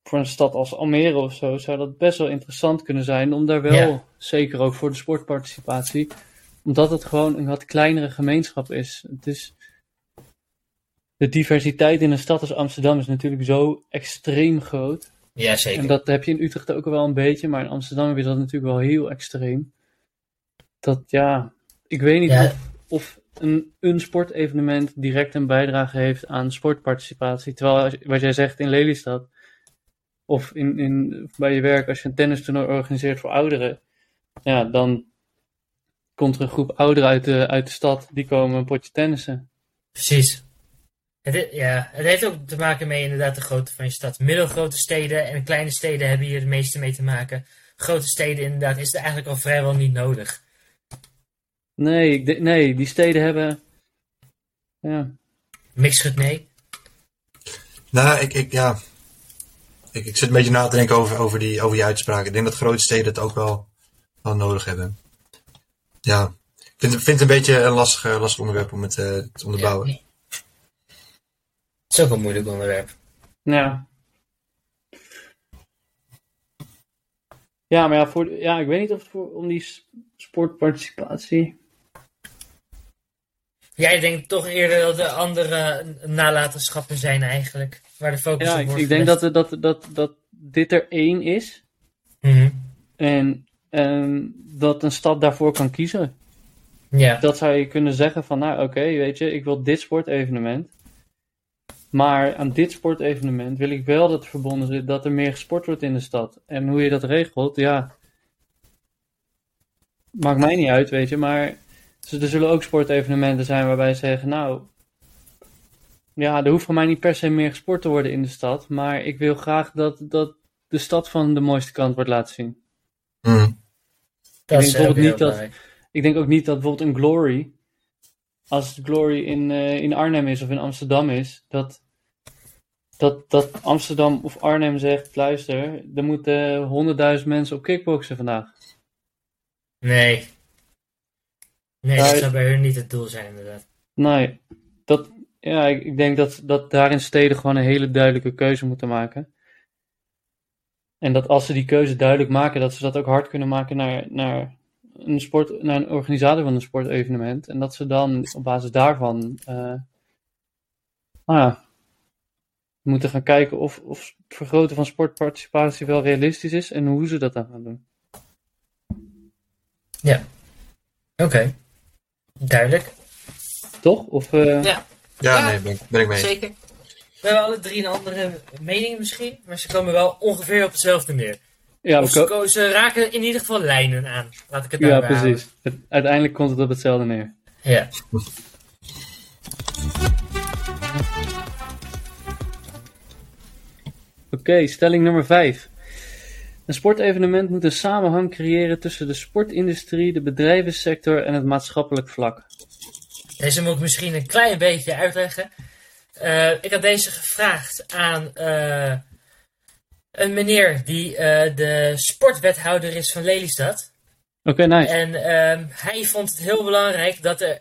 voor een stad als Almere of zo, zou dat best wel interessant kunnen zijn om daar wel, zeker ook voor de sportparticipatie, omdat het gewoon een wat kleinere gemeenschap is. Het is de diversiteit in een stad als Amsterdam is natuurlijk zo extreem groot. Ja, zeker. En dat heb je in Utrecht ook wel een beetje, maar in Amsterdam heb je dat natuurlijk wel heel extreem. Dat ja, ik weet niet of, of een, een sportevenement direct een bijdrage heeft aan sportparticipatie. Terwijl, wat jij zegt in Lelystad, of in, in, bij je werk, als je een tennistoernooi organiseert voor ouderen, ja, dan komt er een groep ouderen uit de, uit de stad, die komen een potje tennissen. Precies. Het, ja, het heeft ook te maken met inderdaad de grootte van je stad. Middelgrote steden en kleine steden hebben hier het meeste mee te maken. Grote steden inderdaad is het eigenlijk al vrijwel niet nodig. Nee, nee die steden hebben... Ja. Mixgut nee? Nou, ik, ik, ja. Ik, ik zit een beetje na te denken over, over, die, over die uitspraken. Ik denk dat grote steden het ook wel, wel nodig hebben. Ja, ik vind, vind het een beetje een lastig, lastig onderwerp om het uh, te onderbouwen. Ja, is ook een moeilijk onderwerp. Ja. Ja, maar ja, voor, ja ik weet niet of het voor, om die sportparticipatie. Jij denkt toch eerder dat er andere nalatenschappen zijn eigenlijk, waar de focus ja, op wordt ik denk dat, dat, dat, dat dit er één is. Mhm. En en dat een stad daarvoor kan kiezen. Ja. Dat zou je kunnen zeggen van, nou oké, weet je, ik wil dit sportevenement. Maar aan dit sportevenement wil ik wel dat er verbonden zit dat er meer gesport wordt in de stad. En hoe je dat regelt, ja. Maakt mij niet uit, weet je. Maar er zullen ook sportevenementen zijn waarbij ze zeggen, nou. Ja, er hoeft voor mij niet per se meer gesport te worden in de stad. Maar ik wil graag dat, dat de stad van de mooiste kant wordt laten zien. Mm. Dat ik, denk niet dat, ik denk ook niet dat bijvoorbeeld een Glory, als Glory in, uh, in Arnhem is of in Amsterdam is, dat, dat, dat Amsterdam of Arnhem zegt, luister, er moeten honderdduizend mensen op kickboksen vandaag. Nee. Nee, dat zou bij hun niet het doel zijn inderdaad. Nee, dat, ja, ik, ik denk dat, dat daar in steden gewoon een hele duidelijke keuze moeten maken. En dat als ze die keuze duidelijk maken, dat ze dat ook hard kunnen maken naar, naar, een, sport, naar een organisator van een sportevenement. En dat ze dan op basis daarvan uh, nou ja, moeten gaan kijken of, of het vergroten van sportparticipatie wel realistisch is en hoe ze dat dan gaan doen. Ja, oké. Duidelijk. Toch? Of, uh... ja. ja. nee, ben, ben ik mee. Zeker. We hebben alle drie een andere mening misschien, maar ze komen wel ongeveer op hetzelfde neer. Ja, of ze, ze, raken in ieder geval lijnen aan. Laat ik het Ja, precies. Uiteindelijk komt het op hetzelfde neer. Ja. Oké, stelling nummer 5. Een sportevenement moet een samenhang creëren tussen de sportindustrie, de bedrijvensector en het maatschappelijk vlak. Deze moet ik misschien een klein beetje uitleggen. Uh, ik had deze gevraagd aan uh, een meneer die uh, de sportwethouder is van Lelystad. Oké, okay, nice. En uh, hij vond het heel belangrijk dat er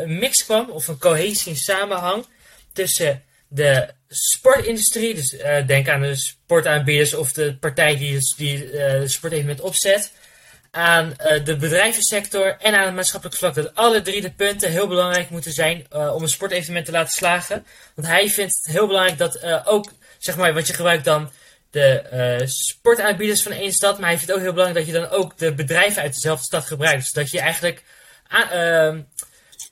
een mix kwam, of een cohesie, een samenhang tussen de sportindustrie, dus denk aan de sportaanbieders of de partij die, die de sportevenement opzet, aan uh, de bedrijvensector en aan het maatschappelijk vlak. Dat alle drie de punten heel belangrijk moeten zijn om een sportevenement te laten slagen. Want hij vindt het heel belangrijk dat ook, zeg maar, wat je gebruikt dan de sportaanbieders van één stad. Maar hij vindt het ook heel belangrijk dat je dan ook de bedrijven uit dezelfde stad gebruikt. Dus dat je eigenlijk ehm,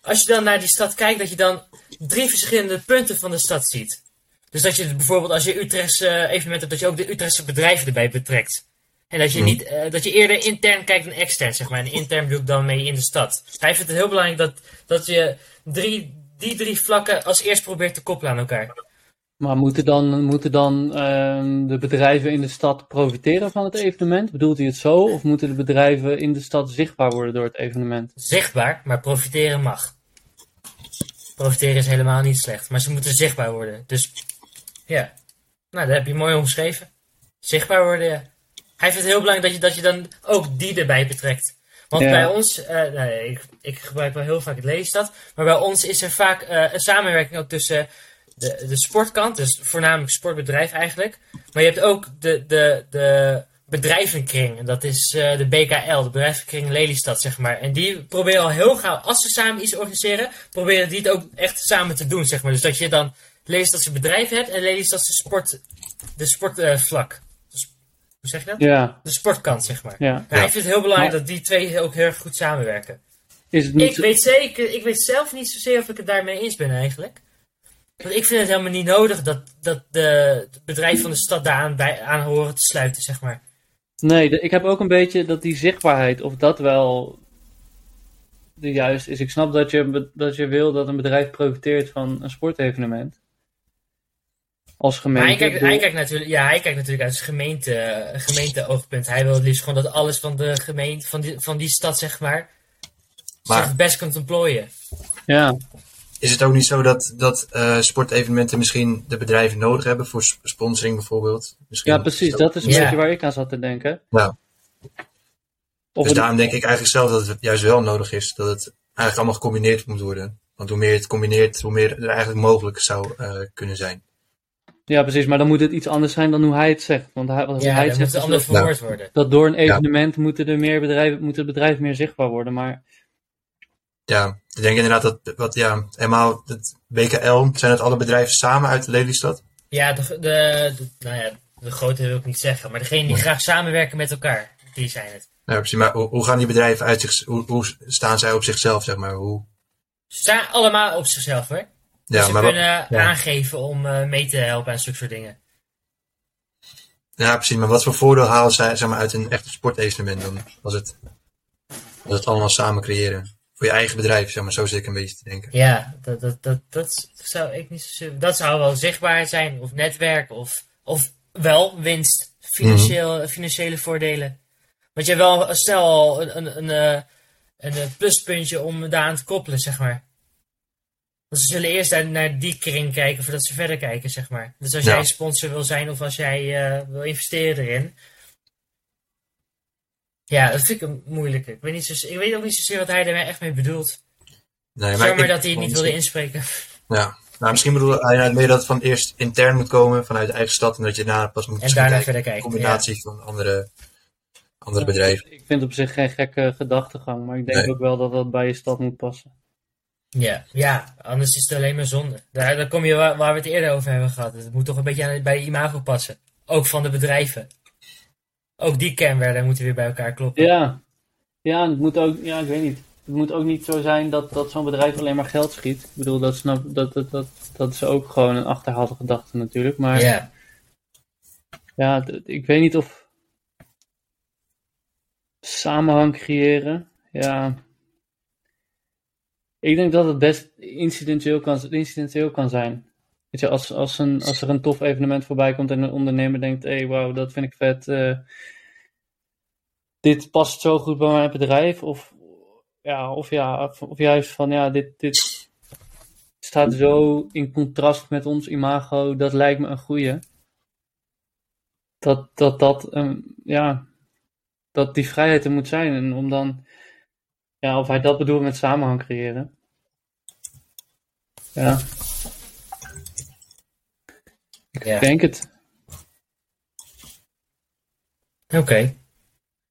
als je dan naar die stad kijkt, dat je dan drie verschillende punten van de stad ziet. Dus dat je bijvoorbeeld als je Utrechtse eh, evenement hebt, dat je ook de Utrechtse bedrijven erbij betrekt. En dat je, niet, eh, dat je eerder intern kijkt dan extern, zeg maar. En intern bedoel ik dan mee in de stad. Hij vindt het heel belangrijk dat, dat je drie, die drie vlakken als eerst probeert te koppelen aan elkaar. Maar moeten dan, moeten dan ehm, de bedrijven in de stad profiteren van het evenement? Bedoelt hij het zo? Of moeten de bedrijven in de stad zichtbaar worden door het evenement? Zichtbaar, maar profiteren mag. Profiteren is helemaal niet slecht, maar ze moeten zichtbaar worden. Dus ja, nou, dat heb je mooi omschreven. Zichtbaar worden, ja. Hij vindt het heel belangrijk dat je, dat je dan ook die erbij betrekt. Want Ja. bij ons, eh, nou, ik, ik gebruik wel heel vaak het leesstad, maar bij ons is er vaak eh, een samenwerking ook tussen de, de sportkant, dus voornamelijk sportbedrijf eigenlijk. Maar je hebt ook de, de, de bedrijvenkring, en dat is eh, de BKL, de bedrijvenkring Lelystad, zeg maar. En die proberen al heel gauw, als ze samen iets organiseren, proberen die het ook echt samen te doen, zeg maar. Dus dat je dan Lelystadse bedrijf hebt en Lelystadse sport, de sportvlak. Dus, hoe zeg je dat? Ja, De sportkant, zeg maar. ja. Nou, ik vind het heel belangrijk Maar- dat die twee ook heel erg goed samenwerken. Is het niet Ik weet zeker, ik weet zelf niet zozeer of ik het daarmee eens ben eigenlijk. Want ik vind het helemaal niet nodig dat, dat de, het bedrijf van de stad daaraan bij, aan horen te sluiten, zeg maar. Nee, de- ik heb ook een beetje dat die zichtbaarheid, of dat wel de juist is. Ik snap dat je, dat je wil dat een bedrijf profiteert van een sportevenement. Als gemeente. Maar hij kijkt, Ik bedoel- hij kijkt natuurlijk, ja, hij kijkt natuurlijk uit zijn gemeente, gemeente-oogpunt. Hij wil het liefst gewoon dat alles van de gemeente, van die, van die stad, zeg maar, Maar- zich best kunt ontplooien. Ja, Is het ook niet zo dat, dat eh, sportevenementen misschien de bedrijven nodig hebben voor sp- sponsoring bijvoorbeeld? Misschien ja, precies. Dat is een Ja. beetje waar ik aan zat te denken. Ja. Of Dus daarom denk ik eigenlijk zelf dat het juist wel nodig is. Dat het eigenlijk allemaal gecombineerd moet worden. Want hoe meer je het combineert, hoe meer er eigenlijk mogelijk zou eh, kunnen zijn. Ja, precies. Maar dan moet het iets anders zijn dan hoe hij het zegt. Want hij, wat Ja, hij dat zegt moet is anders dat, verwoord worden. dat door een evenement moeten, er meer bedrijven, moet het bedrijf meer zichtbaar worden. Maar Ja, ik denk inderdaad dat, wat, ja, helemaal het BKL, zijn het alle bedrijven samen uit Lelystad? Ja, de, de, de- nou ja, de grote wil ik niet zeggen, maar degene die graag samenwerken met elkaar, die zijn het. Ja, precies. Maar hoe, hoe gaan die bedrijven uit zich, hoe, hoe staan zij op zichzelf, zeg maar? Hoe, Ze staan allemaal op zichzelf hoor. ja, ze maar wat- kunnen ja. aangeven om eh, mee te helpen aan zulke soort dingen. ja, precies. Maar wat voor voordeel halen zij zeg maar, uit een echt sportevenement dan? Als het, als het allemaal samen creëren. Voor je eigen bedrijf, zeg maar. Zo zit ik een beetje te denken. Ja, dat, dat, dat, dat zou ik niet zo Dat zou wel zichtbaar zijn, of netwerk, of, of wel winst, financieel, financiële voordelen. Want je hebt wel snel een, een, een, eh, een, eh, pluspuntje om daaraan te koppelen, zeg maar. Want ze zullen eerst naar, die kring kijken voordat ze verder kijken, zeg maar. Dus als Ja. jij sponsor wil zijn of als jij eh, wil investeren erin. Ja, dat vind ik een moeilijke. Ik weet, niet zo, ik weet ook niet zozeer wat hij daarmee echt mee bedoelt. Nee, Jammer ik- dat hij het niet wilde inspreken. Ja. Nou, misschien bedoelde hij nou meer dat het van eerst intern moet komen vanuit de eigen stad. En dat je daarna pas moet En daarna kijken. verder Een kijken. combinatie van andere, andere bedrijven. ik vind op zich geen gekke gedachtegang. Maar ik denk Nee. ook wel dat dat bij je stad moet passen. Ja, ja, anders is het alleen maar zonde. Daar, daar kom je waar, waar we het eerder over hebben gehad. Het moet toch een beetje aan, bij de imago passen. Ook van de bedrijven. Ook die kenmerken moeten weer bij elkaar kloppen. Ja, ja, het moet ook, ja, ik weet niet. Het moet ook niet zo zijn dat, dat zo'n bedrijf alleen maar geld schiet. Ik bedoel, dat, snap, dat, dat, dat, dat is ook gewoon een achterhaalde gedachte natuurlijk. Maar ja, Ja. ik weet niet of samenhang creëren. Ja. Ik denk dat het best incidenteel kan, incidenteel kan zijn. Weet je, als, als, een, als er een tof evenement voorbij komt en een ondernemer denkt: hé, hey, wauw, dat vind ik vet. eh, dit past zo goed bij mijn bedrijf. Of, ja, of, ja, of, juist van: ja, dit, dit staat zo in contrast met ons imago. Dat lijkt me een goeie. Dat dat, dat, ehm, ja, dat die vrijheid er moet zijn. En om dan, ja, of hij dat bedoelt met samenhang creëren. Ja, ja. ik denk het. Oké.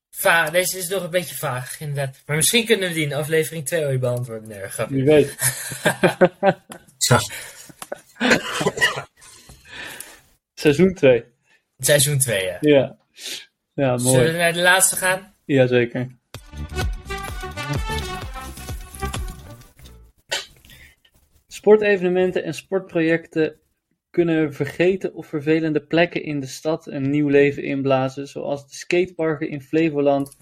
Va Deze is nog een beetje vaag, inderdaad. Maar misschien kunnen we die in aflevering 2 ooit beantwoorden. Nee, grapje. Wie weet. (laughs) Ja. Seizoen 2. Seizoen 2, ja. Ja. Ja, Zullen we mooi. naar de laatste gaan? Jazeker. Sportevenementen en sportprojecten kunnen vergeten of vervelende plekken in de stad een nieuw leven inblazen, zoals de skateparken in Flevoland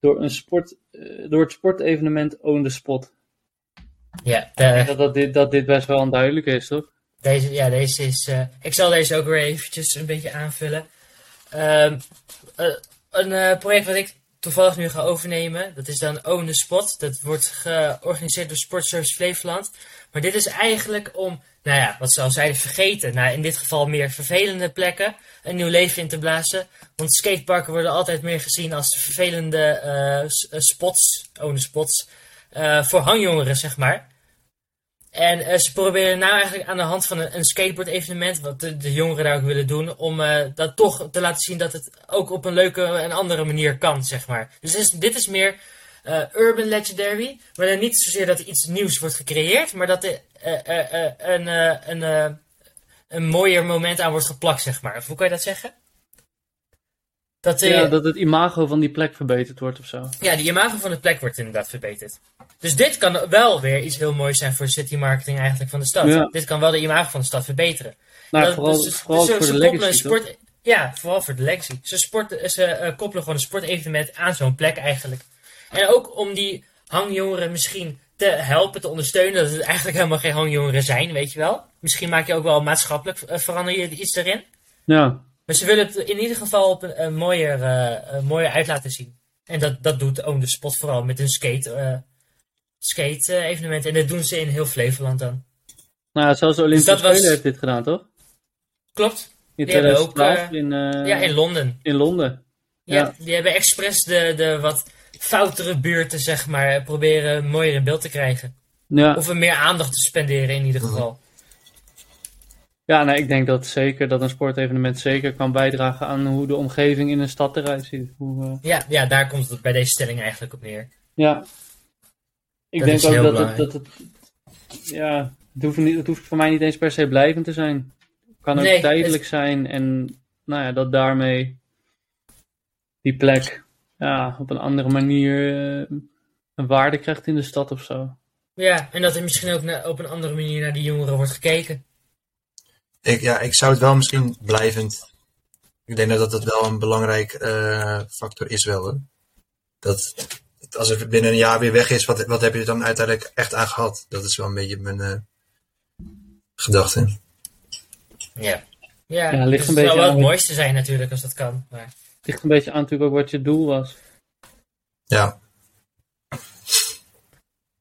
door, een sport, eh, door het sportevenement On The Spot. Ja, Ik de, denk dat, dat, dit, dat dit best wel een duidelijke is, toch? Deze, ja, deze is. eh, ik zal deze ook weer eventjes een beetje aanvullen. Ehm, eh, een project wat ik toevallig nu ga overnemen, dat is dan Own the Spot. Dat wordt georganiseerd door Sportservice Flevoland. Maar dit is eigenlijk om, nou ja, wat ze al zeiden, vergeten. Nou, in dit geval meer vervelende plekken een nieuw leven in te blazen. Want skateparken worden altijd meer gezien als vervelende eh, spots, Own the Spots, eh, voor hangjongeren, zeg maar. En eh, ze proberen nou eigenlijk aan de hand van een, een skateboard-evenement, wat de, jongeren daar ook willen doen, om eh, dat toch te laten zien dat het ook op een leuke en andere manier kan, zeg maar. Dus dit is, meer eh, urban legendary, maar dan niet zozeer dat er iets nieuws wordt gecreëerd, maar dat er een, een, eh, een mooier moment aan wordt geplakt, zeg maar. Hoe kan je dat zeggen? Dat, eh, Ja, dat het imago van die plek verbeterd wordt of zo. ja, de imago van de plek wordt inderdaad verbeterd. Dus dit kan wel weer iets heel moois zijn voor city marketing eigenlijk van de stad. Ja. Dit kan wel de imago van de stad verbeteren. Nou, Dat- vooral, dus- vooral dus voor ze de legacy, toch? sport, Ja, vooral voor de legacy. Ze, sport, ze eh, koppelen gewoon een sportevenement aan zo'n plek eigenlijk. En ook om die hangjongeren misschien te helpen, te ondersteunen. Dat het eigenlijk helemaal geen hangjongeren zijn, weet je wel. Misschien maak je ook wel maatschappelijk, eh, verander je iets erin. Ja, Maar ze willen het in ieder geval op een, een mooier, eh, een mooier uit laten zien. En dat, dat doet Own the Spot vooral met hun skate, eh, skate eh, evenement. En dat doen ze in heel Flevoland dan. nou ja, zelfs de Olympische Dus was- Spelen heeft dit gedaan, toch? Klopt. In Die hebben ook, 2012 in, ja, in Londen. in Londen. Ja, Ja. Die hebben expres de, de wat foutere buurten, zeg maar, proberen mooier in beeld te krijgen. Ja, Of er meer aandacht te spenderen in ieder geval. Ja nou, ik denk dat zeker dat een sportevenement zeker kan bijdragen aan hoe de omgeving in een stad eruit ziet. Hoe, eh, Ja, ja, daar komt het bij deze stelling eigenlijk op neer. ja. Ik Dat denk ook dat het, dat het. Ja, het hoeft, niet, het hoeft voor mij niet eens per se blijvend te zijn. Het kan ook Nee, tijdelijk zijn en nou ja, dat daarmee die plek ja, op een andere manier eh, een waarde krijgt in de stad of zo. Ja, en dat er misschien ook op een andere manier naar die jongeren wordt gekeken. Ik, ja, ik zou het wel misschien blijvend. Ik denk dat dat wel een belangrijk eh, factor is wel. Hoor. Dat het- als het binnen een jaar weer weg is, wat, wat heb je er dan uiteindelijk echt aan gehad? Dat is wel een beetje mijn eh, gedachte. Ja. Ja, Ja, ligt dus een het zou wel het mooiste zijn natuurlijk als dat kan. Maar Het ligt een beetje aan natuurlijk ook wat je doel was. Ja.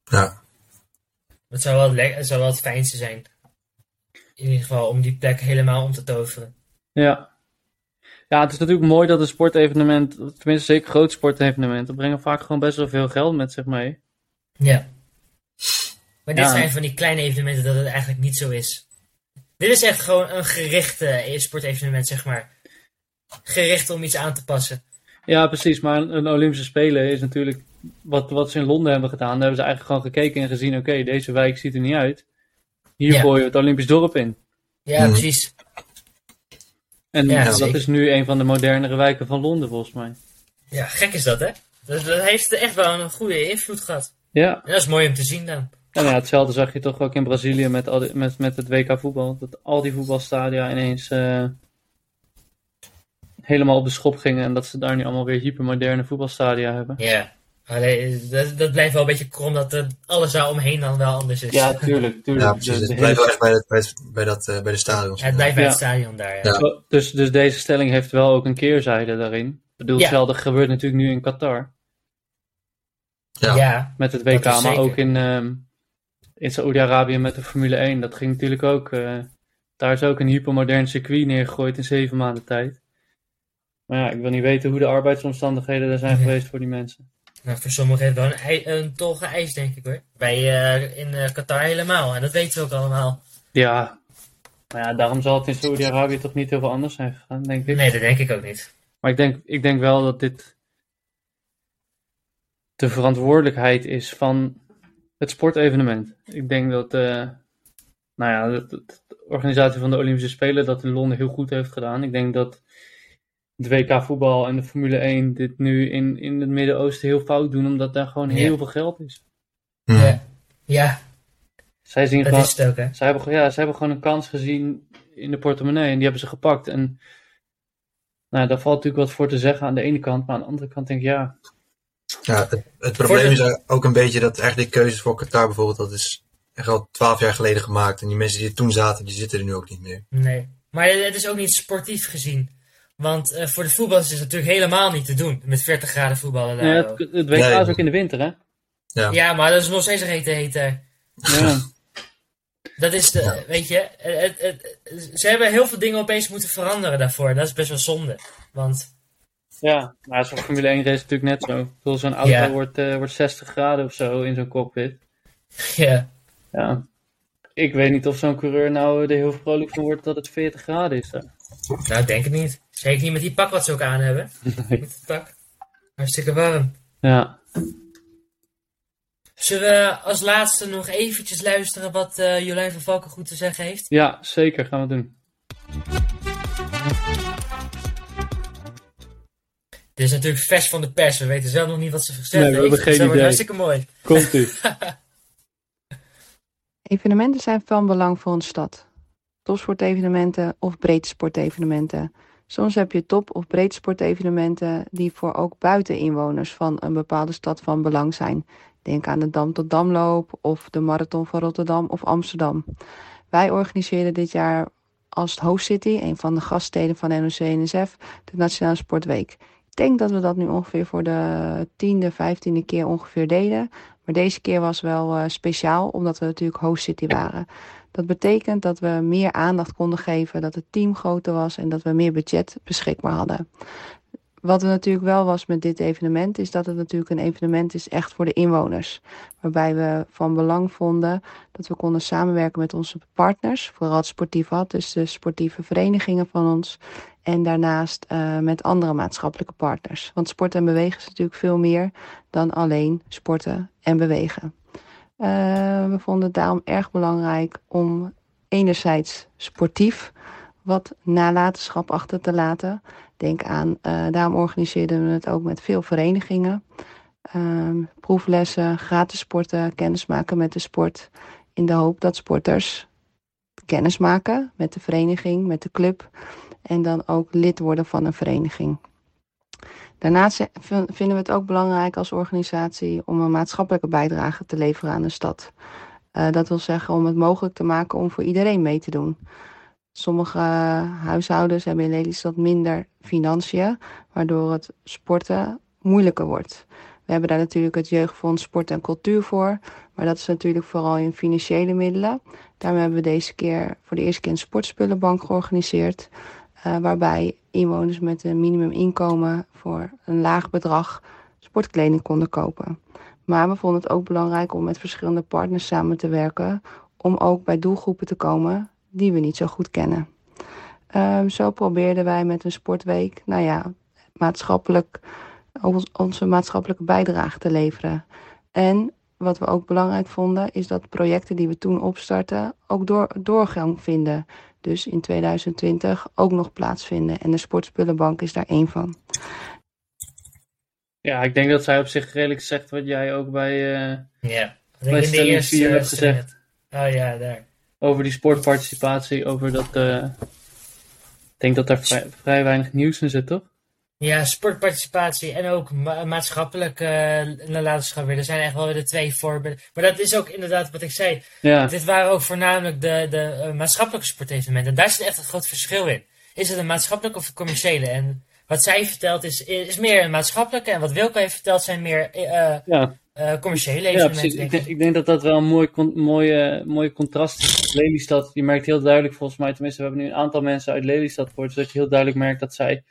Ja. het zou wel, le- het zou wel het fijnste zijn. In ieder geval om die plek helemaal om te toveren. Ja. Ja, het is natuurlijk mooi dat een sportevenement, tenminste zeker grote sportevenementen, brengen vaak gewoon best wel veel geld met zich mee. Ja. Maar dit Ja. zijn van die kleine evenementen dat het eigenlijk niet zo is. Dit is echt gewoon een gericht eh, sportevenement, zeg maar. Gericht om iets aan te passen. Ja, precies. Maar een, een Olympische Spelen is natuurlijk wat, wat ze in Londen hebben gedaan. Daar hebben ze eigenlijk gewoon gekeken en gezien, oké, deze wijk ziet er niet uit. Hier Ja. gooien we het Olympisch dorp in. Ja, Mhm. precies. En Ja, dat zeker. is nu een van de modernere wijken van Londen, volgens mij. Ja, gek is dat, hè? Dat, dat heeft echt wel een goede invloed gehad. Ja, En dat is mooi om te zien dan. en ja, hetzelfde zag je toch ook in Brazilië met, al die- met, met het WK voetbal. Dat al die voetbalstadia ineens eh, helemaal op de schop gingen. En dat ze daar nu allemaal weer hypermoderne voetbalstadia hebben. Ja. Alleen, dat, dat blijft wel een beetje krom dat er alles daar omheen dan wel anders is. Ja, tuurlijk. (laughs) tuurlijk. Ja, precies. De- de Het blijft wel echt bij, het, bij, het, bij, dat, eh, bij de stadions. Ja, het blijft bij Ja. het stadion daar, ja. Ja. Zo, Dus, dus deze stelling heeft wel ook een keerzijde daarin. Ik bedoel, Ja. hetzelfde gebeurt natuurlijk nu in Qatar. Ja. Ja. Met het WK, maar ook in, ehm in Saoedi-Arabië met de Formule 1. Dat ging natuurlijk ook. eh, daar is ook een hypermodern circuit neergegooid in zeven maanden tijd. Maar ja, ik wil niet weten hoe de arbeidsomstandigheden er zijn (laughs) geweest voor die mensen. Nou, voor sommigen heeft het wel een, een tol geëist, denk ik hoor. Bij, eh, in eh, Qatar helemaal. En dat weten we ook allemaal. Ja, maar ja, daarom zal het in Saoedi-Arabië toch niet heel veel anders zijn gegaan, denk ik. Nee, dat denk ik ook niet. Maar ik denk, ik denk wel dat dit de verantwoordelijkheid is van het sportevenement. Ik denk dat, eh, nou ja, de, de- de organisatie van de Olympische Spelen dat in Londen heel goed heeft gedaan. Ik denk dat het WK voetbal en de Formule 1 dit nu in, in het Midden-Oosten heel fout doen, omdat daar gewoon Ja. heel veel geld is. Ja. Ja. Zij zien Dat gewoon, is het ook, hè? zij hebben, gewoon- ja, zij hebben gewoon een kans gezien in de portemonnee en die hebben ze gepakt. En nou, daar valt natuurlijk wat voor te zeggen aan de ene kant, maar aan de andere kant denk ik, ja, Ja, het, het probleem de- is ook een beetje dat eigenlijk die keuzes voor Qatar bijvoorbeeld, dat is echt al twaalf jaar geleden gemaakt. En die mensen die er toen zaten, die zitten er nu ook niet meer. Nee. Maar het is ook niet sportief gezien. Want eh, voor de voetballers is het natuurlijk helemaal niet te doen. Met 40 graden voetballen daar. ja het, het WK Nee. is ook in de winter, hè? Ja. Ja, maar dat is nog steeds een hete heter. Ja. (laughs) Dat is de, Ja. weet je, het, het, het- ze hebben heel veel dingen opeens moeten veranderen daarvoor. Dat is best wel zonde. Want, Ja, maar zo'n Formule 1 race is natuurlijk net zo. Zo'n auto Ja. wordt, eh, wordt 60 graden of zo in zo'n cockpit. (laughs) ja, Ja. Ik weet niet of zo'n coureur nou er heel vrolijk van wordt dat het 40 graden is. Hè. Nou ik denk het niet. Zeker niet met die pak wat ze ook aan hebben. Nee. Met het pak. Hartstikke warm. Ja. Zullen we als laatste nog eventjes luisteren wat eh Jolijn van Valken goed te zeggen heeft? ja, zeker gaan we doen. Dit is natuurlijk vers van de pers. We weten zelf nog niet wat ze gezegd Nee, we heeft. hebben geen dat idee. hartstikke mooi. Komt u. (laughs) Evenementen zijn van belang voor een stad. Topsportevenementen of breedsportevenementen. Soms heb je top- of breedsportevenementen die voor ook buiteninwoners van een bepaalde stad van belang zijn. Denk aan de Dam tot Damloop of de Marathon van Rotterdam of Amsterdam. Wij organiseren dit jaar als het Host City, een van de gaststeden van NOC-NSF, de Nationale Sportweek. Ik denk dat we dat nu ongeveer voor de tiende, vijftiende keer ongeveer deden. Maar deze keer was wel eh, speciaal, omdat we natuurlijk host city waren. Dat betekent dat we meer aandacht konden geven, dat het team groter was en dat we meer budget beschikbaar hadden. Wat er natuurlijk wel was met dit evenement, is dat het natuurlijk een evenement is echt voor de inwoners. Waarbij we van belang vonden dat we konden samenwerken met onze partners, vooral het sportief had, dus de sportieve verenigingen van ons. En daarnaast eh, met andere maatschappelijke partners. Want sport en bewegen is natuurlijk veel meer dan alleen sporten en bewegen. Eh, we vonden het daarom erg belangrijk om enerzijds sportief wat nalatenschap achter te laten. Denk aan, eh, daarom organiseerden we het ook met veel verenigingen. Ehm, proeflessen, gratis sporten, kennismaken met de sport. In de hoop dat sporters kennis maken met de vereniging, met de club. En dan ook lid worden van een vereniging. Daarnaast vinden we het ook belangrijk als organisatie om een maatschappelijke bijdrage te leveren aan de stad. Eh, dat wil zeggen om het mogelijk te maken om voor iedereen mee te doen. Sommige eh, huishoudens hebben in Lelystad minder financiën, waardoor het sporten moeilijker wordt. We hebben daar natuurlijk het Jeugdfonds Sport en Cultuur voor, maar dat is natuurlijk vooral in financiële middelen. Daarom hebben we deze keer voor de eerste keer een sportspullenbank georganiseerd, eh, waarbij inwoners met een minimuminkomen voor een laag bedrag sportkleding konden kopen. Maar we vonden het ook belangrijk om met verschillende partners samen te werken, om ook bij doelgroepen te komen die we niet zo goed kennen. Ehm, zo probeerden wij met een sportweek, nou ja, maatschappelijk, onze maatschappelijke bijdrage te leveren. En wat we ook belangrijk vonden, is dat projecten die we toen opstarten ook door, doorgang vinden. Dus in 2020 ook nog plaatsvinden. En de Sportspullenbank is daar één van. Ja, ik denk dat zij op zich redelijk zegt wat jij ook bij, eh, Ja. Ik Bij in de eerste vier heb eh, gezegd. Oh ja, daar. over die sportparticipatie, over dat... eh, ik denk dat daar vrij, vrij weinig nieuws in zit, toch? Ja, sportparticipatie en ook ma maatschappelijk eh nalatenschap weer. Er zijn echt wel weer de twee voorbeelden. Maar dat is ook inderdaad wat ik zei. Ja, Dit waren ook voornamelijk de, de eh, maatschappelijke sportevenementen. Daar zit echt een groot verschil in. Is het een maatschappelijke of een commerciële? En wat zij vertelt is, is meer een maatschappelijke. En wat Wilco heeft verteld zijn meer eh, ja, eh, commerciële ja evenementen. precies. Ik denk ik. ik denk dat dat wel een mooi, con- mooie, mooie contrast is. Lelystad, je merkt heel duidelijk volgens mij, tenminste we hebben nu een aantal mensen uit Lelystad gehoord, zodat je heel duidelijk merkt dat zij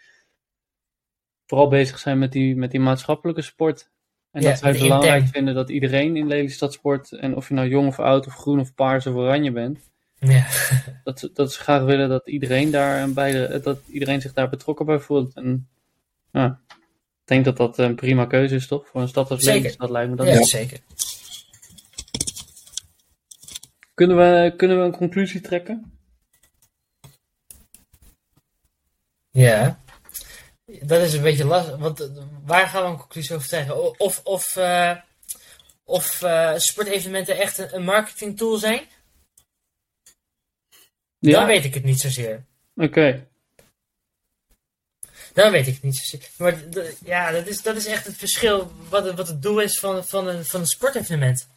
vooral bezig zijn met die, met die maatschappelijke sport. En Ja, dat zij belangrijk vinden dat iedereen in Lelystad sport, en of je nou jong of oud of groen of paars of oranje bent, Ja. (laughs) dat, ze- dat ze graag willen dat iedereen, daar beide, dat iedereen zich daar betrokken bij voelt. En ja, ik denk dat dat een prima keuze is, toch? Voor een stad als Zeker. Lelystad lijkt me dat. ja, zeker. Kunnen, we, kunnen we een conclusie trekken? Ja. Dat is een beetje lastig. Want eh, waar gaan we een conclusie over trekken? O- Of, of, eh, of eh, sportevenementen echt een, een marketingtool zijn, Ja, dan weet ik het niet zozeer. oké. Dan weet ik het niet zozeer. Maar ja, dat is, dat is echt het verschil wat, het- wat het doel is van, van, een, van een sportevenement.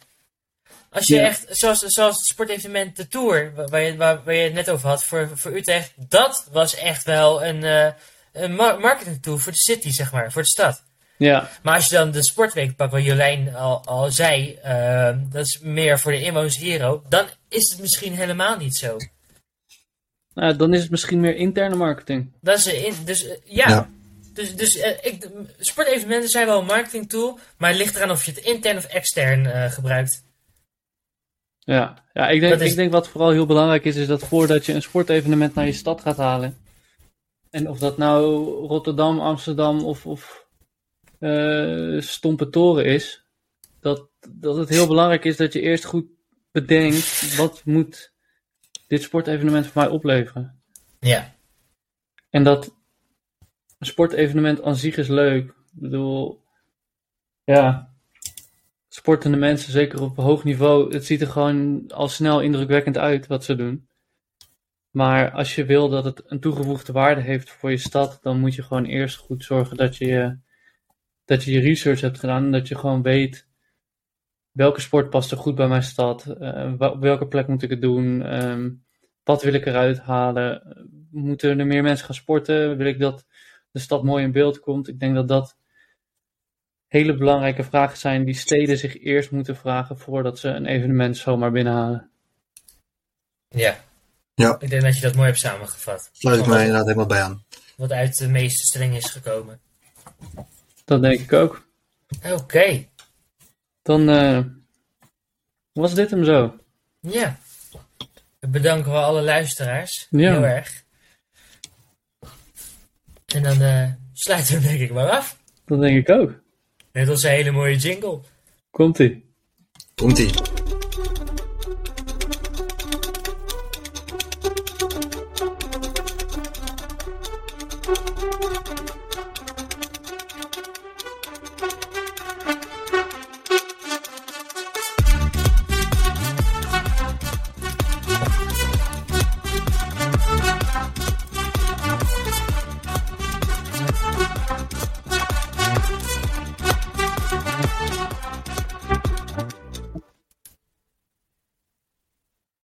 Als je Ja. echt, zoals, zoals het sportevenement De Tour, wa- waar je, waar, waar je het net over had voor, voor Utrecht, dat was echt wel een, een ma- marketingtool voor de city, zeg maar, voor de stad. Ja, Maar als je dan de sportweek pakt, wat Jolijn al, al zei, eh, dat is meer voor de inwoners Hero, dan is het misschien helemaal niet zo. nou, dan is het misschien meer interne marketing. Dat is in, dus eh, ja. Ja. Dus, dus eh, ik, sportevenementen zijn wel een marketingtool, maar het ligt eraan of je het intern of extern eh, gebruikt. Ja, ja ik, denk, Dat is- ik denk wat vooral heel belangrijk is, is dat voordat je een sportevenement naar je stad gaat halen. En of dat nou Rotterdam, Amsterdam of, of eh Stompe Toren is. Dat, dat het heel belangrijk is dat je eerst goed bedenkt, wat moet dit sportevenement voor mij opleveren. Ja. En dat een sportevenement aan zich is leuk. Ik bedoel, ja, sportende mensen, zeker op hoog niveau, het ziet er gewoon al snel indrukwekkend uit wat ze doen. Maar als je wil dat het een toegevoegde waarde heeft voor je stad, dan moet je gewoon eerst goed zorgen dat je dat je, je research hebt gedaan dat je gewoon weet welke sport past er goed bij mijn stad, eh, op welke plek moet ik het doen, ehm, wat wil ik eruit halen, moeten er meer mensen gaan sporten, wil ik dat de stad mooi in beeld komt. Ik denk dat dat hele belangrijke vragen zijn die steden zich eerst moeten vragen voordat ze een evenement zomaar binnenhalen. Ja. Ja. Ik denk dat je dat mooi hebt samengevat. Sluit ik mij inderdaad helemaal bij aan. Wat uit de meeste stellingen is gekomen. Dat denk ik ook. Oké. Dan eh, was dit hem zo. Ja. Dan bedanken we alle luisteraars. Ja. Heel erg. En dan eh, sluiten we hem denk ik maar af. Dat denk ik ook. Met onze hele mooie jingle. Komt-ie. Komt-ie.